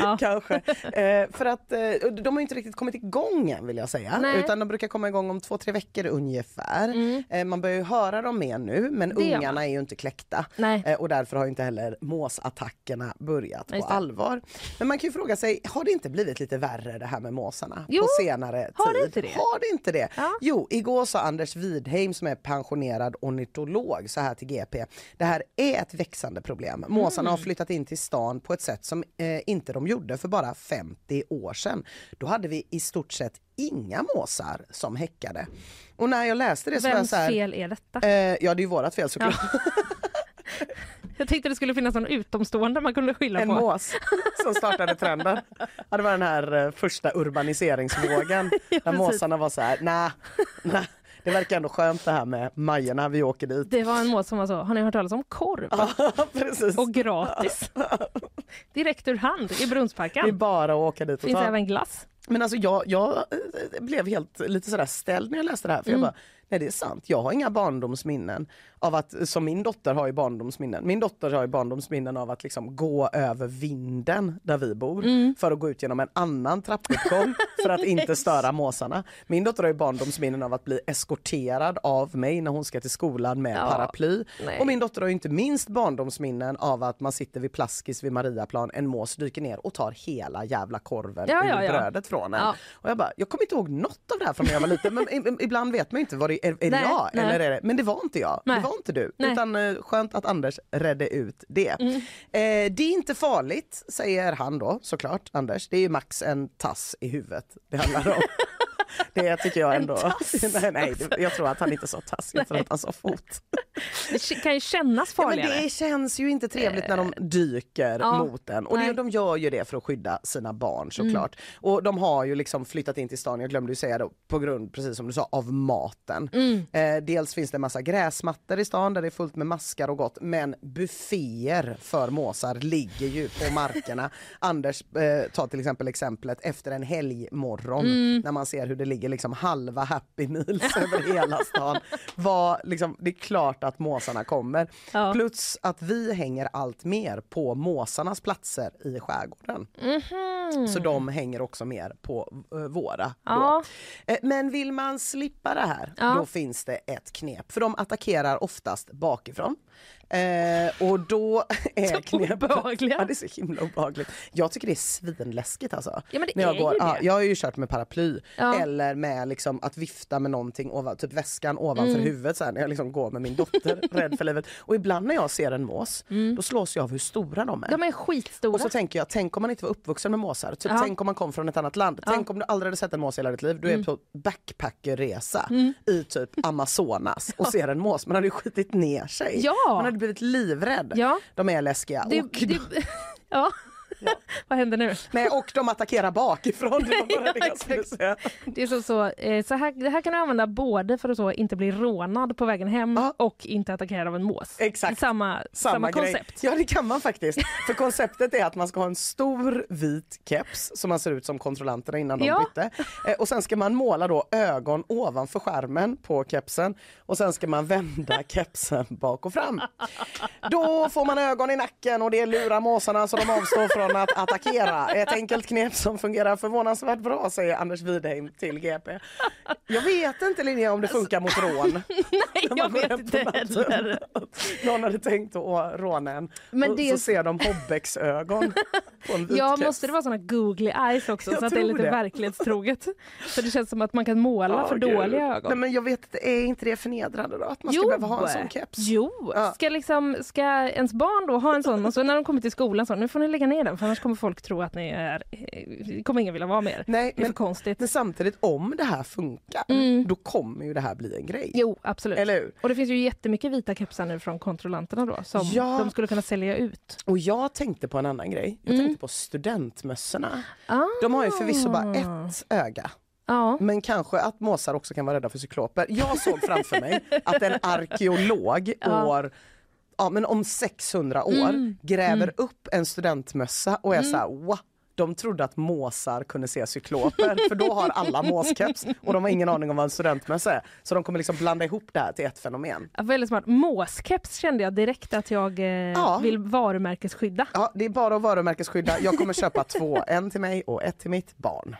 Ja. Kanske. Eh, för att eh, de har inte riktigt kommit igång än vill jag säga. Nej. Utan de brukar komma igång om två, tre veckor ungefär. Mm. Eh, man börjar ju höra dem mer nu men Det ungarna är ju inte kläckta. Nej. Eh, och därför har inte heller måsattackerna börjat på Just det. allvar. Men man kan ju fråga sig, har det inte blivit lite värre det här med måsarna Jo, på senare har det tid? inte det? Har det inte det? Ja. Jo, igår sa Anders Widheim som är pensionerad ornitolog så här till GP. Det här är ett växande problem. Måsarna Mm. har flyttat in till stan på ett sätt som eh, inte de gjorde för bara 50 år sedan. Då hade vi i stort sett inga måsar som häckade. Och när jag läste det så var jag Vems så här, fel är detta? Eh, ja det är ju vårat fel såklart. Jag tänkte det skulle finnas någon utomstående man kunde skylla En på. mås som startade trenden. Ja, det var den här eh, första urbaniseringsvågen där precis. måsarna var så här, nej, nej. Det verkar ändå skönt det här med Majorna, vi åker dit. Det var en mås som var så, har ni hört talas om korv? Precis. Och gratis. Direkt ur hand i Det är Brunnsparken. bara att åka dit och Finns ta. även glass. Men alltså jag, jag eh, blev helt lite sådär ställd när jag läste det här. För Mm. jag bara, nej det är sant. Jag har inga barndomsminnen av att, som min dotter har ju barndomsminnen. Min dotter har ju barndomsminnen av att liksom gå över vinden där vi bor Mm. för att gå ut genom en annan trappuppgång för att inte störa måsarna. Min dotter har ju barndomsminnen av att bli eskorterad av mig när hon ska till skolan med Ja, paraply. nej. Och min dotter har ju inte minst barndomsminnen av att man sitter vid Plaskis vid Mariaplan, en mås dyker ner och tar hela jävla korven Ja, ur ja, ja. brödet från en. Och jag bara, jag kommer inte ihåg något av det här från när jag var liten men ibland vet man inte, var det, är, är Nej, jag nej. eller är det, men det var inte jag, var inte du. Nej. Utan eh, skönt att Anders redde ut det. Mm. Eh, det är inte farligt säger han då såklart, Anders. Det är ju max en tass i huvudet det handlar om. Det tycker jag ändå. nej, nej, jag tror att han inte sa tass, jag tror att han sa fot. Det kan ju kännas Ja, men farligare. det känns ju inte trevligt när de dyker Ja. mot en. Och det. Mm. de gör ju det för att skydda sina barn såklart. Och de har ju liksom flyttat in till stan, jag glömde ju säga det, på grund, precis som du sa, av maten. Mm. Eh, dels finns det en massa gräsmattor i stan där det är fullt med maskar och gott, men bufféer för måsar ligger ju på markerna. Anders eh, tar till exempel exemplet efter en helgmorgon Mm. när man ser hur det ligger liksom halva Happy Meals över hela stan. Var, liksom, det är klart att måsarna kommer. Ja. Plus att vi hänger allt mer på måsarnas platser i skärgården. Så de hänger också mer på eh, våra. Ja. Eh, Men vill man slippa det här, Ja. då finns det ett knep. För de attackerar oftast bakifrån. Eh, och då är knepet... obehagliga. Ja, det är så himla obehagligt. Jag tycker det är svinläskigt alltså. Ja, men det När jag, är går, ju. Ja, jag har ju kört med paraply Ja. eller med liksom att vifta med någonting, ovan, typ väskan ovanför Mm. huvudet så här, när jag liksom går med min dotter rädd för livet. Och ibland när jag ser en mås, då slås jag av hur stora de är. Mm. De är skitstora. Och så tänker jag, tänk om man inte var uppvuxen med måsar. Typ, Ja. Mm. Tänk om man kom från ett annat land. Tänk om du aldrig hade sett en mås i hela ditt liv. Du är på backpackerresa i typ Amazonas och ser en mås. Man hade ju skitit ner sig. Ja. Hade blivit livrädd. Ja. De är läskiga. Det, och, det, ja. Vad händer nu? nej, och de attackerar bakifrån. Det var bara Ja, det jag skulle exakt. säga. Det är så, så, så här, det här kan du använda både för att så inte bli rånad på vägen hem Ja. och inte attackerad av en mås. Exakt. Samma, samma, grej. koncept. Ja det kan man faktiskt. För konceptet är att man ska ha en stor vit keps som man ser ut som kontrollanterna innan de Ja. bytte. Eh, och sen ska man måla då ögon ovanför skärmen på kepsen och sen ska man vända kepsen bak och fram. Då får man ögon i nacken och det lurar måsarna så de avstår från att attackera. Ett enkelt knep som fungerar förvånansvärt bra säger Anders Widheim till GP. Jag vet inte Linnea om det funkar mot rån. Nej, jag vet inte heller. Någon hade tänkt att råna en Men och det- så ser de Hobbex-ögon på en vit Ja, måste det vara såna googly eyes också Jag så att det är lite det. verklighetstroget? Så det känns som att man kan måla Ja, för gud. dåliga ögon. Nej, men jag vet inte, är inte det förnedrande då? Att man ska behöva ha en sån keps? Jo, Ja. ska, liksom, ska ens barn då ha en sån och så när de kommer till skolan så nu får ni lägga ner den för annars kommer folk tro att ni är, eh, kommer ingen vilja vara med er. Nej, Det är för men, konstigt. men samtidigt om det här funkar, Mm. då kommer ju det här bli en grej. Jo, absolut. Eller hur? Och det finns ju jättemycket vita kepsar nu från kontrollanterna då som Ja. de skulle kunna sälja ut. Och jag tänkte på en annan grej. Jag Mm. tänkte på studentmössorna. Ah. De har ju förvisso bara ett öga. Ja. Men kanske att måsar också kan vara rädda för cykloper. Jag såg framför mig att en arkeolog Ja. år ja, men om 600 år Mm. gräver upp en studentmössa och är så här, wow, de trodde att måsar kunde se cykloper för då har alla måskeps och de har ingen aning om vad en studentmössa är. Så de kommer liksom blanda ihop det här till ett fenomen. Ja, Väldigt smart. Måskeps kände jag direkt att jag eh, Ja. vill varumärkesskydda. Ja, det är bara att varumärkesskydda. Jag kommer köpa två, en till mig och ett till mitt barn.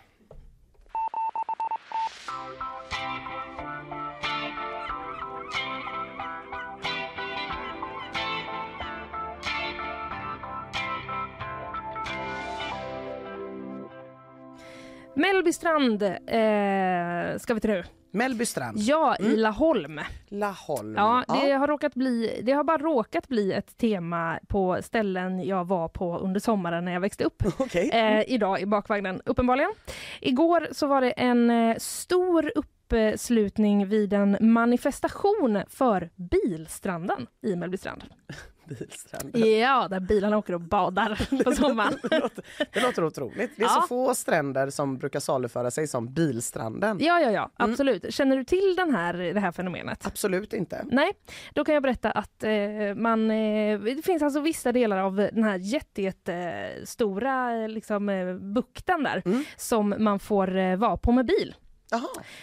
Mellbystrand eh, ska vi till nu. Mellbystrand, Ja, i Laholm. Laholm. Ja, det har, råkat bli, det har bara råkat bli ett tema på ställen jag var på under sommaren när jag växte upp. Okej. Eh, idag i bakvagnen, uppenbarligen. Igår så var det en eh, stor uppslutning vid en manifestation för Bilstranden i Mellbystrand. Bilstrand. Ja, där bilarna åker och badar på sommaren. Det låter, det låter otroligt. Det är Ja. så få stränder som brukar saluföra sig som bilstranden. Ja, ja, ja, Mm. absolut. Känner du till den här, det här fenomenet? Absolut inte. Nej, då kan jag berätta att eh, man, eh, det finns alltså vissa delar av den här jätte, jättestora eh, liksom, eh, bukten där Mm. som man får vara på med bil.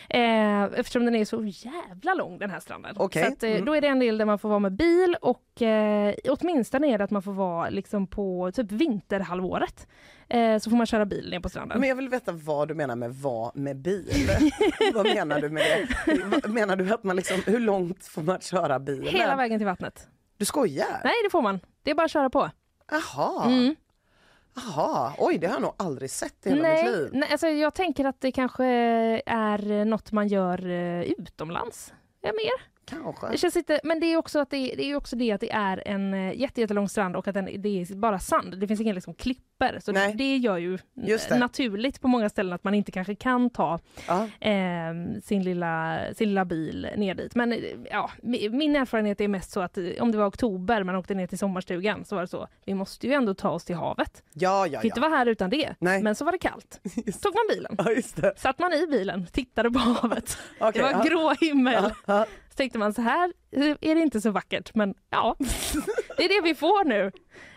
Eh, eftersom den är så jävla lång den här stranden. Okej. Så att, eh, Mm. då är det en del där man får vara med bil och eh, åtminstone är det att man får vara liksom, på typ vinterhalvåret. Eh, så får man köra bil ner på stranden. Men jag vill veta vad du menar med vad med bil. vad menar du med det? Menar du att man liksom, hur långt får man köra bilen? Hela vägen till vattnet. Du skojar? Nej, det får man. Det är bara att köra på. Jaha. Mm. Jaha. Oj, det har jag nog aldrig sett i hela Nej, mitt liv. nej alltså jag tänker att det kanske är något man gör eh, utomlands. Ja, mer. Kanske. Det känns inte, men det är också att det, det är också det att det är en eh, jätte, jättelång strand och att den, det är bara sand. Det finns inga liksom, klipper. Så Nej. det gör ju Just eh, det. naturligt på många ställen att man inte kanske kan ta Ja. eh, sin, lilla, sin lilla bil ner dit. Men eh, ja, mi- min erfarenhet är mest så att eh, om det var oktober man åkte ner till sommarstugan så var det så. Vi måste ju ändå ta oss till havet. Ja, ja, kan inte ja. vara här utan det. Nej. Men så var det kallt. Tog man bilen. ja just det. Satt man i bilen, tittade på havet. Okej, det var ja. grå himmel. Ja, ja. Så tänkte man så här är det inte så vackert, men ja, det är det vi får nu.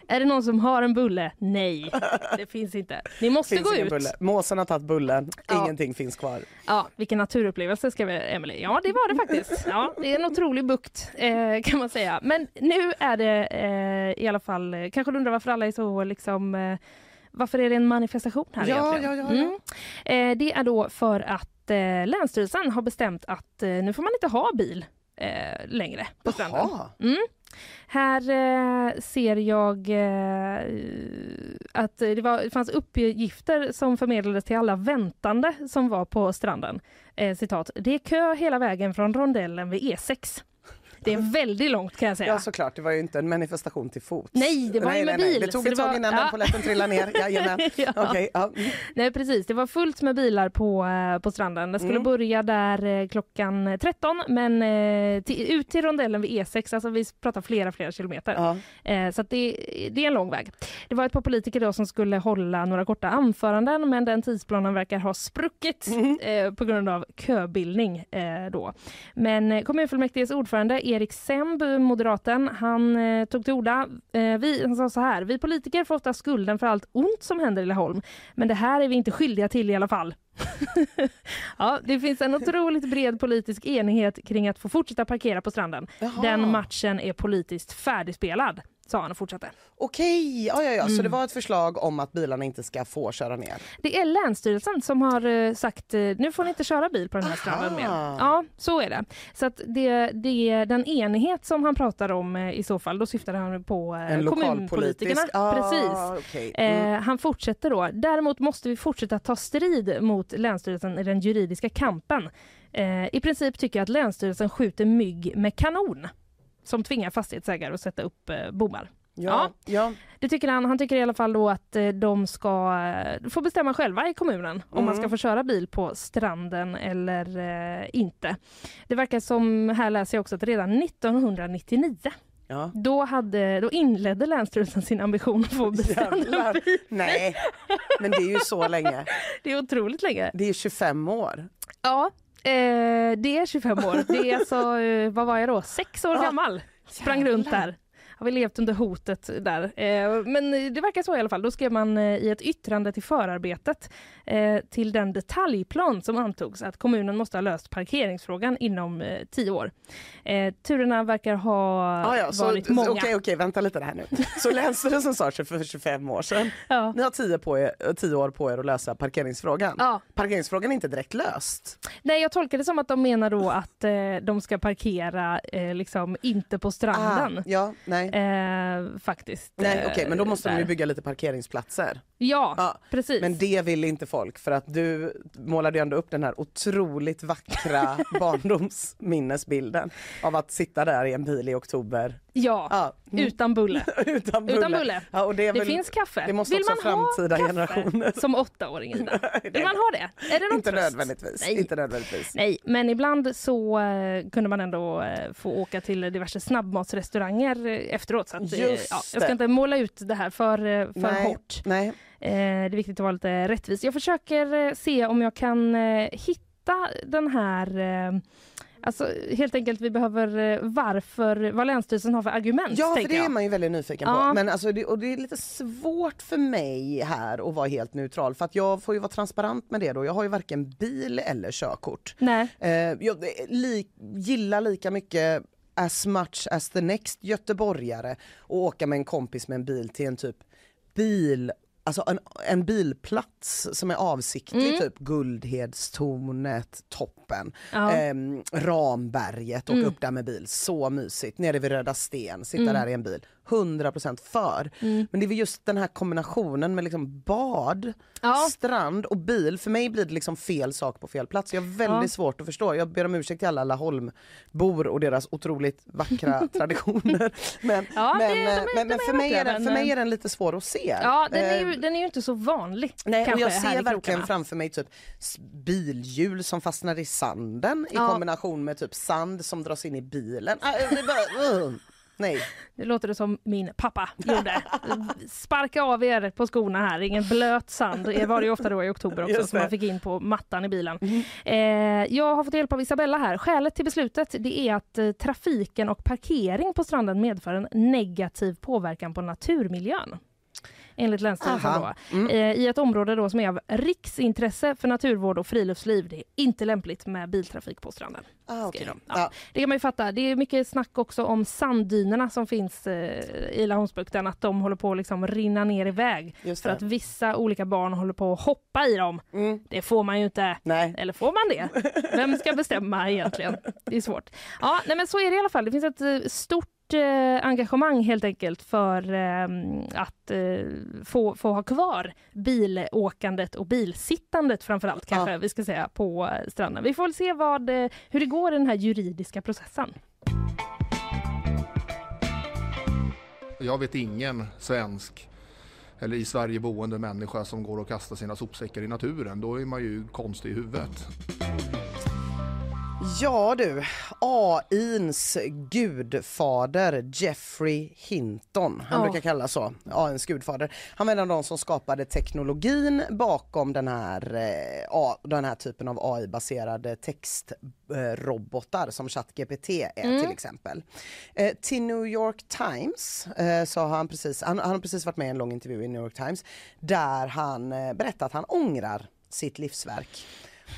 Är det någon som har en bulle? Nej, det finns inte. Ni måste Finns gå ut. bulle. Måsen har tagit bullen, Ja. ingenting finns kvar. Ja, vilken naturupplevelse ska vi, Emily. Ja, det var det faktiskt. Ja, det är en otrolig bukt eh, kan man säga. Men nu är det eh, i alla fall, eh, kanske du undrar varför alla är så liksom eh, varför är det en manifestation här Ja, egentligen? ja, ja, ja. Mm. Eh, det är då för att eh, Länsstyrelsen har bestämt att eh, nu får man inte ha bil längre på stranden. Mm. Här eh, ser jag eh, att det, var, det fanns uppgifter som förmedlades till alla väntande som var på stranden. Eh, citat, det är kö hela vägen från rondellen vid E6. Det är väldigt långt kan jag säga. Ja såklart, det var ju inte en manifestation till fots. Nej, det var nej, ju med nej, nej. bil, Det tog ett tag var- innan ja. den polletten trillade ner. Jajamän. Ja. Okej, ja. mm. Nej precis, det var fullt med bilar på, eh, på stranden. Det skulle Mm. börja där eh, klockan 13 men eh, till, ut till rondellen vid E6, alltså vi pratar flera flera kilometer. Ja. Så det, det är en lång väg. Det var ett par politiker då som skulle hålla några korta anföranden men den tidsplanen verkar ha spruckit Mm. på grund av köbildning. Då. Men kommunfullmäktiges ordförande Erik Semb, moderaten, han eh, tog till orda. Eh, vi, han sa så här, vi politiker får ofta skulden för allt ont som händer i Laholm men det här är vi inte skyldiga till i alla fall. ja, det finns en otroligt bred politisk enighet kring att få fortsätta parkera på stranden. Jaha. Den matchen är politiskt färdigspelad, sa han och fortsatte. Okej, ja, ja, ja. så Mm. det var ett förslag om att bilarna inte ska få köra ner. Det är Länsstyrelsen som har eh, sagt eh, nu får ni inte köra bil på den här Aha. stranden mer. Ja, så är det. Så att det, det är den enighet som han pratar om eh, i så fall, då syftar han på En kommunpolitikerna. Ah, Precis. okej. Mm. Eh, han fortsätter då. Däremot måste vi fortsätta ta strid mot Länsstyrelsen i den juridiska kampen. Eh, I princip tycker jag att Länsstyrelsen skjuter mygg med kanon som tvingar fastighetsägare att sätta upp eh, bommar. Ja, ja. Det tycker han. Han tycker i alla fall då att eh, de ska eh, få bestämma själva i kommunen om man Mm. ska få köra bil på stranden eller eh, inte. Det verkar som, här läser jag också, att redan 1999 ja. då, hade, då inledde Länsstyrelsen sin ambition att få bestämma. Nej, men det är ju så länge. Det är otroligt länge. Det är 25 år. Ja, eh, det är 25 år. Det är alltså, eh, vad var jag då, sex år Ja. gammal. Sprang Jävlar. runt där. Har vi levt under hotet där. Eh, men det verkar så i alla fall. Då skrev man eh, i ett yttrande till förarbetet eh, till den detaljplan som antogs att kommunen måste ha löst parkeringsfrågan inom eh, tio år. Eh, turerna verkar ha Ah, ja, så, varit många. Okej, okej, vänta lite här nu. Så Länsstyrelsen sa för 25 år sedan. Ja. Ni har 10, på er, 10 år på er att lösa parkeringsfrågan. Ja. Parkeringsfrågan är inte direkt löst. Nej, jag tolkar det som att de menar då att eh, de ska parkera eh, liksom inte på stranden. Ah, ja, nej. Eh, faktiskt. Nej, eh, okej, men då måste de ju där. bygga lite parkeringsplatser. Ja, Ja, precis. Men det vill inte folk för att du målade ju ändå upp den här otroligt vackra barndomsminnesbilden av att sitta där i en bil i oktober. ja, Ja, mm, utan bulle. utan bulle. Utan bulle. Ja, och det, väl, finns kaffe. det måste Vill också man framtida ha generationer. kaffe som åttaåring Ida? Vill man ha det? Är det någon Inte tröst? nödvändigtvis. Nej. Inte nödvändigtvis. Nej, men ibland så eh, kunde man ändå eh, få åka till diverse snabbmatsrestauranger eh, efteråt. Så att, Just ja, jag ska inte måla ut det här för, för Nej. hårt. Nej. Eh, det är viktigt att vara lite rättvis. Jag försöker eh, se om jag kan eh, hitta den här Alltså helt enkelt vi behöver eh, varför, vad Länsstyrelsen har för argument. Ja, för det är jag. man ju väldigt nyfiken Ja. på. Men alltså, det, och det är lite svårt för mig här att vara helt neutral för att jag får ju vara transparent med det då. Jag har ju varken bil eller körkort. Nej. Eh, jag li, gillar lika mycket as much as the next göteborgare och åka med en kompis med en bil till en typ bil Alltså en, en bilplats som är avsiktlig, Mm. typ Guldhedstornet, toppen, Ja. ehm, Ramberget, åka Mm. upp där med bil, så mysigt. Nere vid Röda Sten, sitta Mm. där i en bil, 100% för. Mm. Men det är väl just den här kombinationen med liksom bad, Ja. strand och bil. För mig blir det liksom fel sak på fel plats. Jag har väldigt Ja. svårt att förstå. Jag ber om ursäkt till alla Laholmbor och deras otroligt vackra traditioner. Men, Ja, men, det- de eh, de men, men för, mig är den, för mig är den lite svår att se. Ja, den är, ju, Eh, den är ju inte så vanlig. Nej, och kanske, jag här ser verkligen framför mig typ bilhjul som fastnar i sanden i kombination med typ sand som dras in i bilen. Nej. Nu låter det som min pappa gjorde. Sparka av er på skorna här, ingen blöt sand. Det var det ju ofta då i oktober också som man fick in på mattan i bilen. Eh, jag har fått hjälp av Isabella här. Skälet till beslutet det är att eh, trafiken och parkering på stranden medför en negativ påverkan på naturmiljön. Enligt Länsstyrelsen. Mm. Eh, I ett område då som är av riksintresse för naturvård och friluftsliv. Det är inte lämpligt med biltrafik på stranden. Ah, skriver de. Ja. Det kan man ju fatta. Det är mycket snack också om sanddynerna som finns eh, i Laholmsbukten, att de håller på att liksom rinna ner i väg. För att vissa olika barn håller på att hoppa i dem. Mm. Det får man ju inte. Nej. Eller får man det? Vem ska bestämma egentligen? Det är svårt. Ja, nej, men så är det i alla fall. Det finns ett eh, stort engagemang helt enkelt för eh, att eh, få, få ha kvar bilåkandet och bilsittandet framförallt kanske vi ska säga på eh, stranden. Vi får väl se vad, eh, hur det går i den här juridiska processen. Jag vet ingen svensk eller i Sverige boende människa som går och kastar sina sopsäckar i naturen. Då är man ju konstig i huvudet. Ja du, AIns gudfader Jeffrey Hinton, han Ja. brukar kallas så, AIns gudfader. Han var en av de som skapade teknologin bakom den här, eh, den här typen av AI-baserade textrobotar som ChatGPT är till exempel. Eh, till New York Times eh, så har han precis, han, han har precis varit med i en lång intervju i New York Times där han berättar att han ångrar sitt livsverk.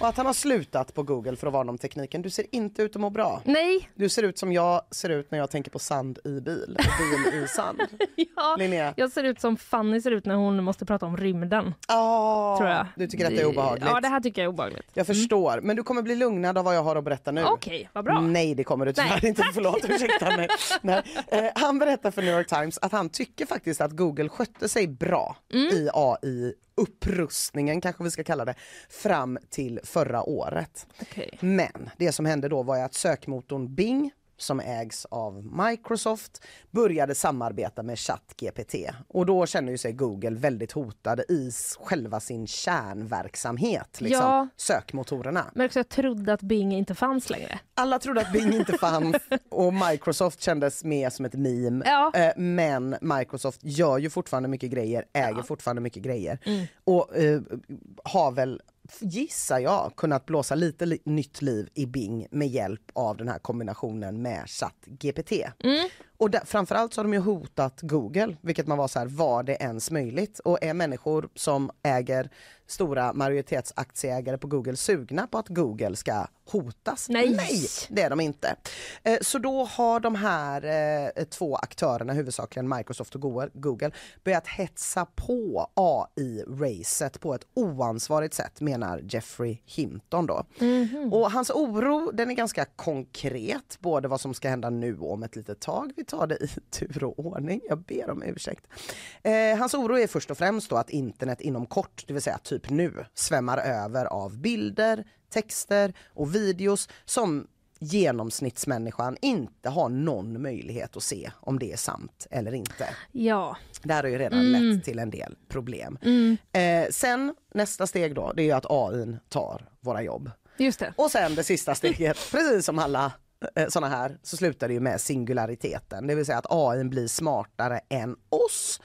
Och att han har slutat på Google för att varna om tekniken. Du ser inte ut att må bra. Nej, Du ser ut som jag ser ut när jag tänker på sand i bil och bil i sand. ja. Linnea? jag ser ut som Fanny ser ut när hon måste prata om rymden. Ah, Tror jag. Du tycker att det är obehagligt? Ja, det här tycker jag är obehagligt. Jag förstår, men du kommer bli lugnad av vad jag har att berätta nu. Okej, vad bra. Nej, det kommer du tyvärr Nej, inte. Förlåt, ursäkta mig. Nej. Eh, han berättar för New York Times att han tycker faktiskt att Google skötte sig bra Mm. i AI upprustningen kanske vi ska kalla det, fram till förra året. Okej. Men det som hände då var att sökmotorn Bing som ägs av Microsoft började samarbeta med ChatGPT och då känner ju sig Google väldigt hotade i själva sin kärnverksamhet, liksom, Ja. sökmotorerna. Men också jag trodde att Bing inte fanns längre. Alla trodde att Bing inte fanns och Microsoft kändes mer som ett meme. Ja. Eh, Men Microsoft gör ju fortfarande mycket grejer, äger fortfarande mycket grejer och eh, har väl gissar jag kunnat blåsa lite li- nytt liv i Bing med hjälp av den här kombinationen med ChatGPT. Mm. Och där, framförallt så har de ju hotat Google, vilket man var så här, var det ens möjligt? Och är människor som äger stora majoritetsaktieägare på Google sugna på att Google ska hotas? Nej. det är de inte. Eh, Så då har de här eh, två aktörerna, huvudsakligen Microsoft och Go- Google, börjat hetsa på AI-racet på ett oansvarigt sätt menar Jeffrey Hinton då. Och hans oro den är ganska konkret, både vad som ska hända nu och om ett litet tag. Tar det i tur och ordning, jag ber om ursäkt. Eh, hans oro är först och främst att internet inom kort, det vill säga typ nu, svämmar över av bilder, texter och videos som genomsnittsmänniskan inte har någon möjlighet att se om det är sant eller inte. Ja. Det här har ju redan lett till en del problem. Eh, sen nästa steg då, det är att AI tar våra jobb. Just det. Och sen det sista steget, precis som alla eh, såna här, så slutar det ju med singulariteten. Det vill säga att AI blir smartare än oss.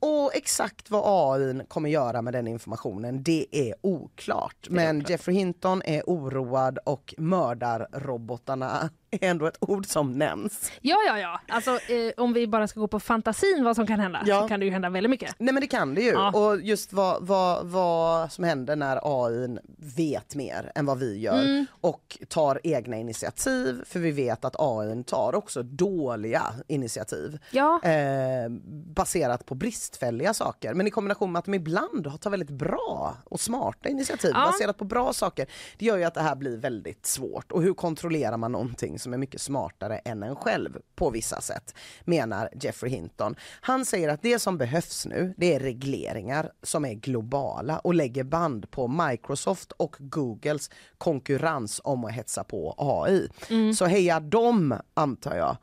Och exakt vad AI kommer göra med den informationen, det är oklart. Men Jeffrey Hinton är oroad och mördarrobotarna är ändå ett ord som nämns. Ja, ja, ja. Alltså, eh, om vi bara ska gå på fantasin vad som kan hända Ja. så kan det ju hända väldigt mycket. Nej men det kan det ju. Ja. Och just vad, vad, vad som händer när AI vet mer än vad vi gör Mm. och tar egna initiativ. För vi vet att AI tar också dåliga initiativ. Ja. Eh, baserat på bristfälliga saker. Men i kombination med att de ibland tar väldigt bra och smarta initiativ baserat på bra saker. Det gör ju att det här blir väldigt svårt. Och hur kontrollerar man någonting någonting som är mycket smartare än en själv på vissa sätt, menar Jeffrey Hinton. Han säger att det som behövs nu, det är regleringar som är globala och lägger band på Microsoft och Googles konkurrens om att hetsa på AI. Så heja dem, antar jag.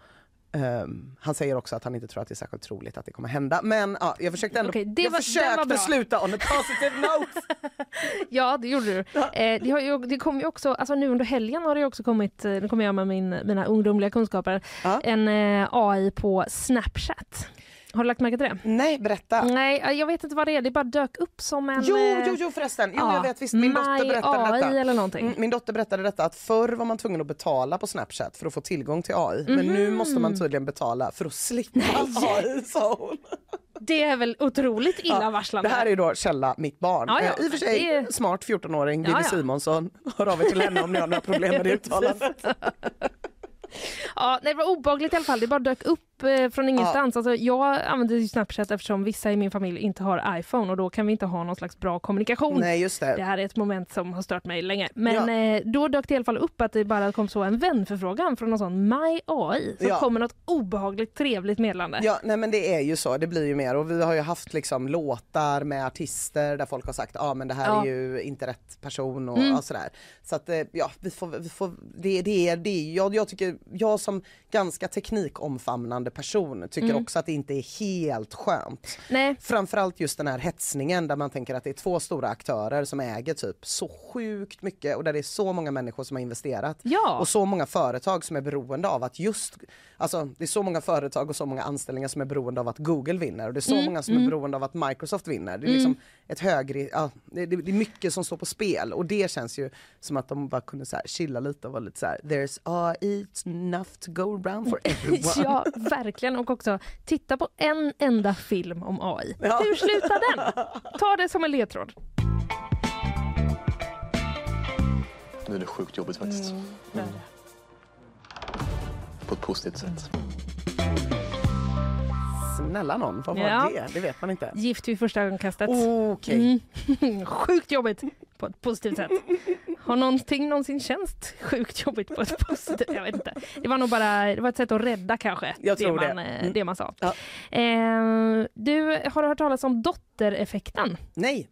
Ehm, han säger också att han inte tror att det är särskilt troligt att det kommer hända. Men ja, jag försökte ändå det jag var- försökte var sluta on a positive note. Ja, det gjorde du. Eh, det, har ju, det kom ju också, alltså nu under helgen har det också kommit, eh, nu kommer jag med min, mina ungdomliga kunskaper, Ja. en eh, AI på Snapchat. Har du lagt märke till det? Nej, berätta. Nej, eh, jag vet inte vad det är. Det bara dök upp som en... Jo, eh, jo, jo förresten. Jo, ja, jag vet visst. Min dotter My berättade AI detta. eller någonting. Mm, Min dotter berättade detta att förr var man tvungen att betala på Snapchat för att få tillgång till AI. Men nu Mhm. måste man tydligen betala för att slippa AI, sa hon. Det är väl otroligt Ja, illavarslande. Det här är då källa mitt barn. Ja, ja, Eh, I och för sig det är- smart 14-åring, Vivi Ja, ja. Simonsson. Hör av er till henne om ni har några problem med det uttalandet. Ja, nej, det var obehagligt i alla fall. Det bara dök upp eh, från ingenstans. Alltså, jag använder ju Snapchat eftersom vissa i min familj inte har iPhone och då kan vi inte ha någon slags bra kommunikation. Nej, just det. Det här är ett moment som har stört mig länge. Men Ja. eh, då dök det i alla fall upp att det bara kom så en vänförfrågan från någon sån My AI. Så Ja. kommer något obehagligt trevligt meddelande. Ja, nej men det är ju så, det blir ju mer och vi har ju haft liksom låtar med artister där folk har sagt ja ah, men det här Ja. är ju inte rätt person och, Mm. och sådär. Så att eh, ja, vi får, vi får det, det är det, jag, jag tycker, jag som ganska teknikomfamnande person tycker Mm. också att det inte är helt skönt. Nej. Framförallt just den här hetsningen där man tänker att det är två stora aktörer som äger typ så sjukt mycket och där det är så många människor som har investerat. Ja. Och så många företag som är beroende av att just, alltså det är så många företag och så många anställningar som är beroende av att Google vinner och det är så Mm, många som är beroende av att Microsoft vinner. Det är liksom ett högre, ja, det, det är mycket som står på spel och det känns ju som att de bara kunde så här chilla lite och vara lite så här there's AI enough to go around for everyone. Ja, verkligen. Och också titta på en enda film om AI. Ja. Hur slutar den? Ta det som en ledtråd. Nu är det sjukt jobbigt faktiskt. Mm. På ett positivt sätt. Snälla någon, vad var Ja. det? Det vet man inte. Gift vid första ögonkastet. Okej. Mm. Sjukt jobbigt på ett positivt sätt. Har någonting någonsin känts sjukt jobbigt på ett positivt Jag vet inte. Det var nog bara det var ett sätt att rädda kanske. Jag tror det. det. Man, eh, Mm. det man sa. Ja. Eh, du, har du hört talas om dottereffekten? Nej.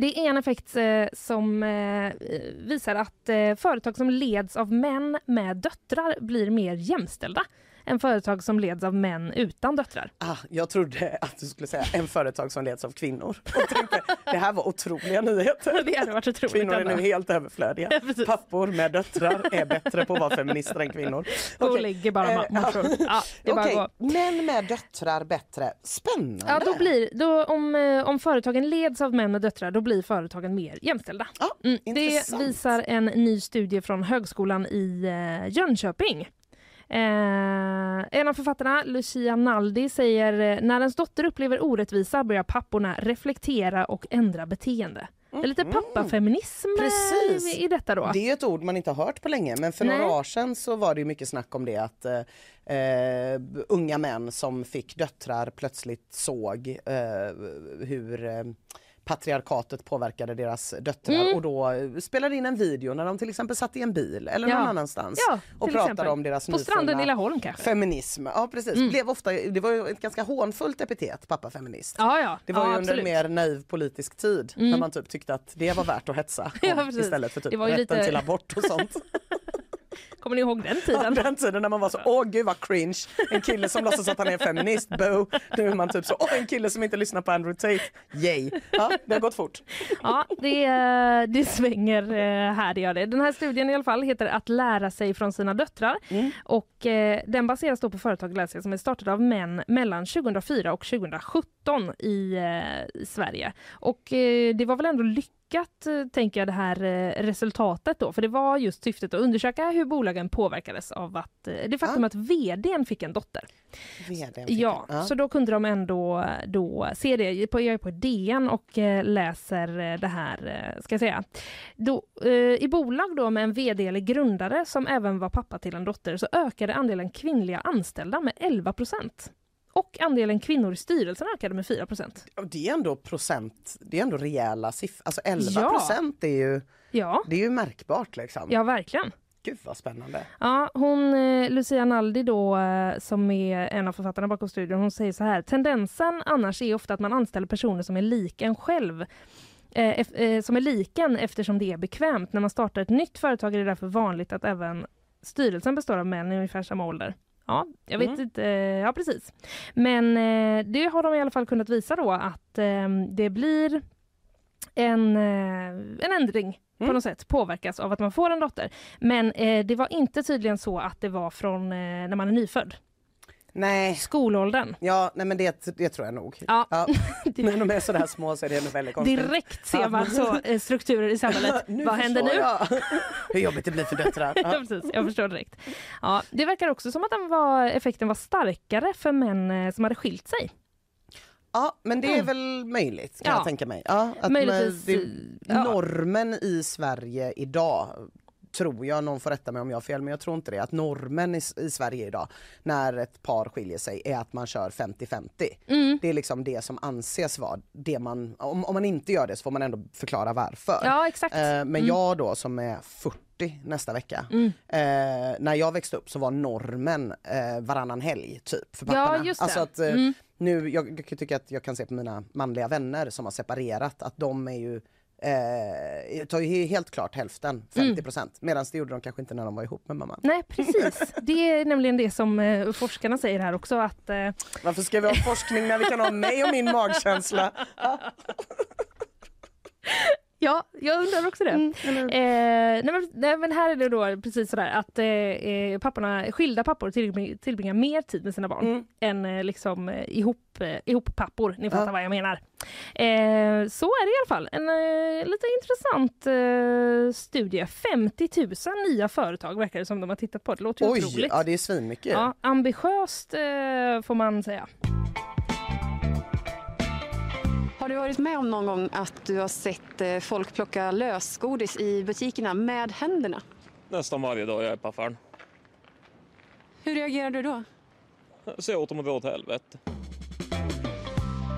Det är en effekt eh, som eh, visar att eh, företag som leds av män med döttrar blir mer jämställda än företag som leds av män utan döttrar. Ah, jag trodde att du skulle säga en företag som leds av kvinnor. Och tänkte, det här var otroliga nyheter. Det hade varit otroligt. Kvinnor är nu helt överflödiga. precis. Pappor med döttrar är bättre på att vara feminister än kvinnor. Och Okej. lägger bara Eh, ma- massor. Ja, det är bara män med döttrar bättre. Spännande. Ja, då blir, då, om, eh, om företagen leds av män och döttrar då blir företagen mer jämställda. Ja, Mm, det visar en ny studie från Högskolan i eh, Jönköping. Eh, en av författarna, Lucia Naldi, säger eh, när ens dotter upplever orättvisa börjar papporna reflektera och ändra beteende. Det är lite pappafeminism eh, Precis. i detta då. Det är ett ord man inte har hört på länge men för Nej. några år sedan så var det mycket snack om det att eh, eh, unga män som fick döttrar plötsligt såg eh, hur patriarkatet påverkade deras döttrar Mm. och då eh, spelade in en video när de till exempel satt i en bil eller Ja. någon annanstans Ja, och pratade exempel. om deras På stranden i nyfunna Laholm kanske. Mm. feminism. Ja precis, Blev ofta, det var ju ett ganska hånfullt epitet, pappafeminist. Ja, ja. Det var ja, ju under en. Mm. mer naiv politisk tid när man typ tyckte att det var värt att hetsa om, istället för typ rätten lite- till abort och sånt. Kommer ni ihåg den Ja, tiden? den tiden när man var så, åh gud vad cringe, en kille som låtsas att han är feminist, boo. Nu är man typ så, åh en kille som inte lyssnar på Andrew Tate, yay. Ja, det har gått fort. Ja, det, eh, det svänger eh, här, det gör det. Den här studien i alla fall heter Att lära sig från sina döttrar. Mm. Och eh, den baseras då på företag läser som är startade av män mellan 2004 och 2017 i, i Sverige. Och det var väl ändå lyckat, eh, tänker jag, det här eh, resultatet då. För det var just syftet att undersöka hur bolagen påverkades av att, eh, det faktum Ja. att vdn fick en dotter. VDn fick Ja, den. så då kunde de ändå då se det. På, jag är på DN och läser det här, ska jag säga. Då, I bolag då med en vd eller grundare som även var pappa till en dotter så ökade andelen kvinnliga anställda med 11 procent. Och andelen kvinnor i styrelsen ökade med 4 procent. Och det är ändå procent, det är ändå rejäla siffror. Alltså 11 Ja. procent är ju, Ja, det är ju märkbart liksom. ja verkligen. Gud vad spännande. Ja, hon, eh, Lucia Naldi då, eh, som är en av författarna bakom studion, hon säger så här. Tendensen annars är ofta att man anställer personer som är lik en själv. Eh, eh, som är liken eftersom det är bekvämt. När man startar ett nytt företag är det därför vanligt att även styrelsen består av män i ungefär samma ålder. Ja, jag vet Mm. inte. Ja, precis. Men eh, det har de i alla fall kunnat visa då att eh, det blir en, eh, en ändring på Mm. något sätt påverkas av att man får en dotter. Men eh, det var inte tydligen så att det var från eh, när man är nyfödd. Nej. Skolåldern. Ja, nej men det, det tror jag nog. Ja. När de är sådär små så är det nog väldigt konstigt. Direkt ser Ja. man så eh, strukturer i samhället. Nu Vad händer nu? jag Hur jobbigt det blir för döttrar. Ja, Ja. precis. Jag förstår direkt. Ja, det verkar också som att den var, effekten var starkare för män eh, som hade skilt sig. ja, men det är Mm. väl möjligt kan Ja. jag tänka mig. Ja, att Möjligtvis, det, ja. Normen i Sverige idag tror jag, någon får rätta mig om jag har fel, men jag tror inte det, att normen i, i Sverige idag när ett par skiljer sig är att man kör 50-50. Mm. Det är liksom det som anses vara det man, om, om man inte gör det så får man ändå förklara varför. Ja, exakt. Eh, men Mm. jag då som är 40 nästa vecka, Mm. eh, när jag växte upp så var normen eh, varannan helg typ för Ja, papporna. just det. Alltså att, eh, Mm. nu, jag, jag tycka att jag kan se på mina manliga vänner som har separerat att de är ju Eh, tar ju helt klart hälften, 50 procent. Medan det gjorde de kanske inte när de var ihop med mamman. Nej, precis. Det är nämligen det som eh, forskarna säger här också att eh, Varför ska vi ha forskning när vi kan ha mig och min magkänsla? Ja, jag undrar också det. Mm, eh, nej, men, nej, men här är det då precis sådär att eh, eh, papporna, skilda pappor tillbringar, tillbringar mer tid med sina barn Mm. än eh, liksom eh, ihop, eh, ihop pappor. Ni fattar Ja. vad jag menar. Eh, så är det i alla fall. En eh, lite intressant studie. 50 000 nya företag verkar det som de har tittat på. Det låter Oj, otroligt. ja det är svinmycket. Ja, ambitiöst får man säga. Har du varit med om någon gång att du har sett eh, folk plocka lösgodis i butikerna med händerna? Nästan varje dag jag är på affären. Hur reagerar du då? Jag åt dem och dra åt helvete.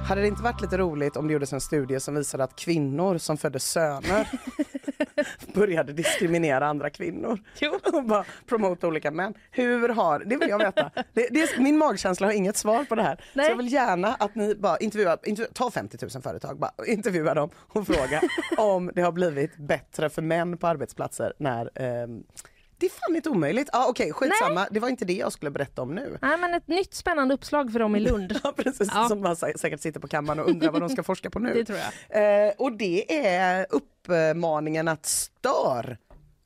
Hade det inte varit lite roligt om det gjordes en studie som visade att kvinnor som födde söner började diskriminera andra kvinnor? Jo. Och bara promota olika män. Hur har, det vill jag veta. Det, det min magkänsla har inget svar på det här. Nej. Så jag vill gärna att ni bara intervjuar, intervjuar ta 50 000 företag, bara intervjua dem och fråga om det har blivit bättre för män på arbetsplatser när ehm, det är fan inte omöjligt. Ah, Okej, skitsamma. Det var inte det jag skulle berätta om nu. Nej, men ett nytt spännande uppslag för dem i Lund. Ja, precis. Ja. Som sä- säkert sitter på kammaren och undrar vad de ska forska på nu. Det tror jag. Eh, och det är uppmaningen att stör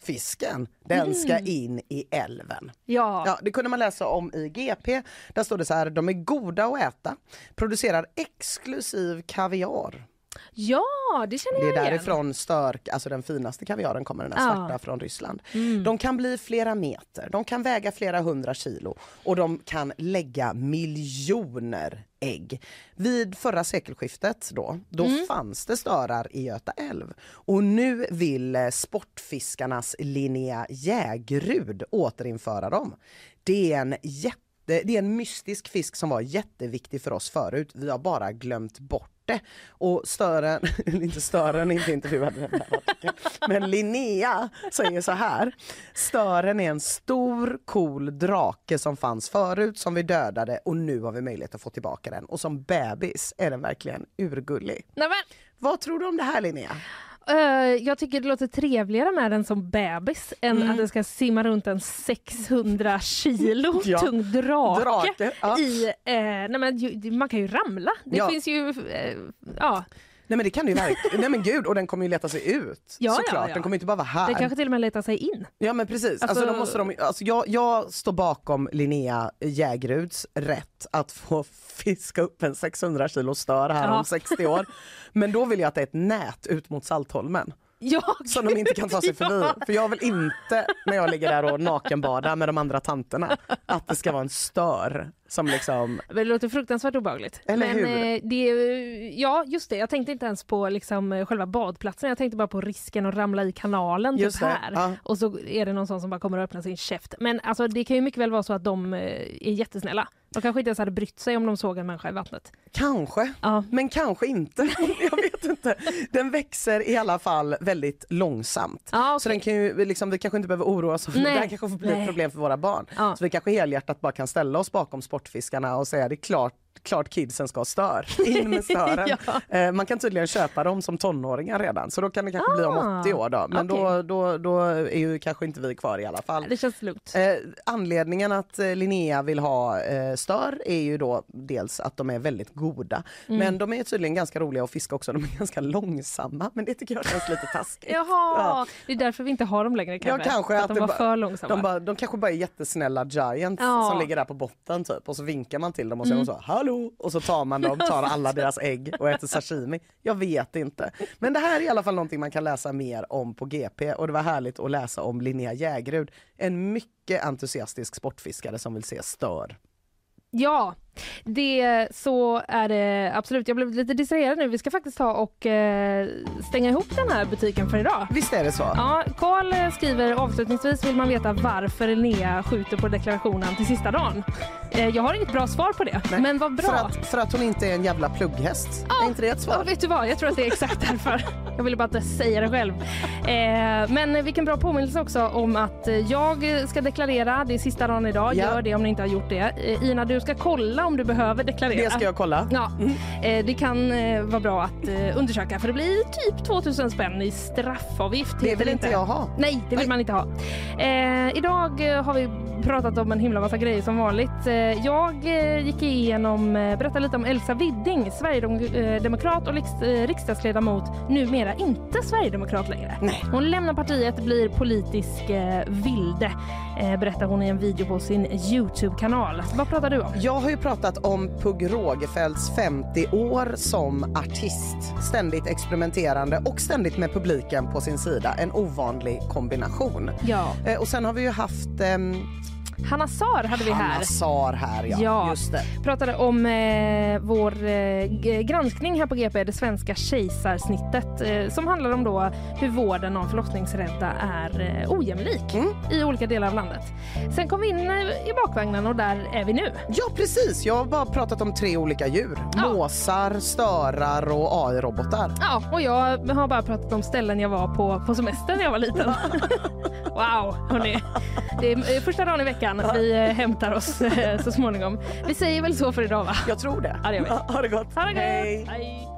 fisken, den ska Mm. in i älven. Ja. Ja, det kunde man läsa om i GP. Där står det så här, de är goda att äta, producerar exklusiv kaviar. Ja, det känner Det jag är igen. därifrån störk, alltså den finaste kaviaren kommer, den här Ja. svarta från Ryssland. Mm. De kan bli flera meter, de kan väga flera hundra kilo och de kan lägga miljoner ägg. Vid förra sekelskiftet då, då Mm. fanns det störar i Göta älv. Och nu vill eh, Sportfiskarnas Linnea Jägerud återinföra dem. Det är en jätte det är en mystisk fisk som var jätteviktig för oss förut. Vi har bara glömt bort det. Och stören, inte stören, inte intervjuad i den här men Linnea säger så här. Stören är en stor cool drake som fanns förut som vi dödade och nu har vi möjlighet att få tillbaka den. Och som bebis är den verkligen urgullig. Nej, men, Vad tror du om det här Linnea? Eh, jag tycker det låter trevligare med den som bebis än Mm. att den ska simma runt en 600 kilo Ja. tung drake. Drake, ja. i, eh, nej men, man kan ju ramla. Det Ja. finns ju... Eh, ja. Nej men det kan det ju verkligen. Nej men gud och den kommer ju leta sig ut. Ja, såklart. ja, ja. Den kommer inte bara vara här. Den kanske till och med letar sig in. Ja men precis. Alltså, Alltså- då måste de, alltså jag, jag står bakom Linnea Jägeruds rätt att få fiska upp en 600 kilo stör här Ja. om 60 år. Men då vill jag att det är ett nät ut mot Saltholmen. Ja, Som de inte kan ta sig förbi. Ja. För jag vill inte när jag ligger där och nakenbadar med de andra tanterna att det ska vara en stör som liksom... Det låter fruktansvärt obehagligt. Eller Men hur? eh, det, ja, just det. Jag tänkte inte ens på liksom, eh, själva badplatsen. Jag tänkte bara på risken att ramla i kanalen Just typ här. ja. Och så är det någon sån som bara kommer att öppna sin käft. Men alltså, det kan ju mycket väl vara så att de eh, är jättesnälla. De kanske inte ens hade brytt sig om de såg en människa i vattnet. Kanske, men kanske inte. Jag vet inte. Den växer i alla fall väldigt långsamt. Så den kan ju, liksom, vi kanske inte behöver oroa oss för det. Här kanske får bli Nej. ett problem för våra barn. Så vi kanske helhjärtat bara kan ställa oss bakom sportfiskarna och säga det är klart klart kidsen ska ha stör. In med stören. Eh, Man kan tydligen köpa dem som tonåringar redan så då kan det kanske bli om Ah, 80 år då. Men då, okej. då, då är ju kanske inte vi kvar i alla fall. Det känns lugnt. Eh, anledningen att eh, Linnea vill ha stör är ju då dels att de är väldigt goda. Mm. Men de är tydligen ganska roliga att fiska också. De är ganska långsamma men det tycker jag känns lite taskigt. Jaha, Ja. det är därför vi inte har dem längre Ja, kanske. kanske För att, att de var för långsamma. De, bara, de kanske bara är jättesnälla giants Ja. som ligger där på botten typ och så vinkar man till dem och säger Mm. så hallå och så tar man dem, tar alla deras ägg och äter sashimi. Jag vet inte. Men det här är i alla fall någonting man kan läsa mer om på GP och det var härligt att läsa om Linnea Jägerud. En mycket entusiastisk sportfiskare som vill se stör. Ja, det så är det absolut. Jag blev lite distraherad nu. Vi ska faktiskt ta och eh, stänga ihop den här butiken för idag. Visst är det så? Ja, Karl eh, skriver avslutningsvis vill man veta varför Linnea skjuter på deklarationen till sista dagen. Eh, jag har inget bra svar på det, men vad bra. För att, för att hon inte är en jävla plugghäst. är inte det ett svar? Ja, vet du vad? Jag tror att det är exakt därför. Jag ville bara inte säga det själv. Eh, men vilken bra påminnelse också om att jag ska deklarera. Det är sista dagen idag. Ja. Gör det om ni inte har gjort det. Eh, Ina, du ska kolla om du behöver deklarera. Det ska jag kolla. Ja, eh, det kan eh, vara bra att eh, undersöka för det blir typ 2000 spänn i straffavgift. Det vill inte jag ha. Nej, det vill man inte ha. Eh, idag har vi pratat om en himla massa grejer som vanligt. Jag gick igenom, berättade lite om Elsa Widding, sverigedemokrat och riks- riksdagsledamot, numera inte sverigedemokrat längre. Hon lämnar partiet, blir politisk vilde, berättar hon i en video på sin Youtube-kanal. Vad pratar du om? Jag har ju pratat om Pugh Rogefeldts 50 år som artist. Ständigt experimenterande och ständigt med publiken på sin sida. En ovanlig kombination. Ja. Eh, Och sen har vi ju haft ehm, Hanna Sar hade vi här. Hanna Sar här ja. Ja, Just det. pratade om eh, vår eh, granskning här på GP, det svenska kejsarsnittet, eh, som handlar om då hur vården av förlossningsrädda är eh, ojämlik Mm. i olika delar av landet. Sen kom vi in eh, i bakvagnen och där är vi nu. Ja precis, jag har bara pratat om tre olika djur. Måsar, störar och AI-robotar. Ja, och jag har bara pratat om ställen jag var på på semester när jag var liten. wow, hörni. Det är eh, första dagen i veckan. Vi eh, hämtar oss eh, så småningom. Vi säger väl så för idag va? Jag tror det. Ja, det gör vi. Ha det gott. Ha det gott. Hej. Hej.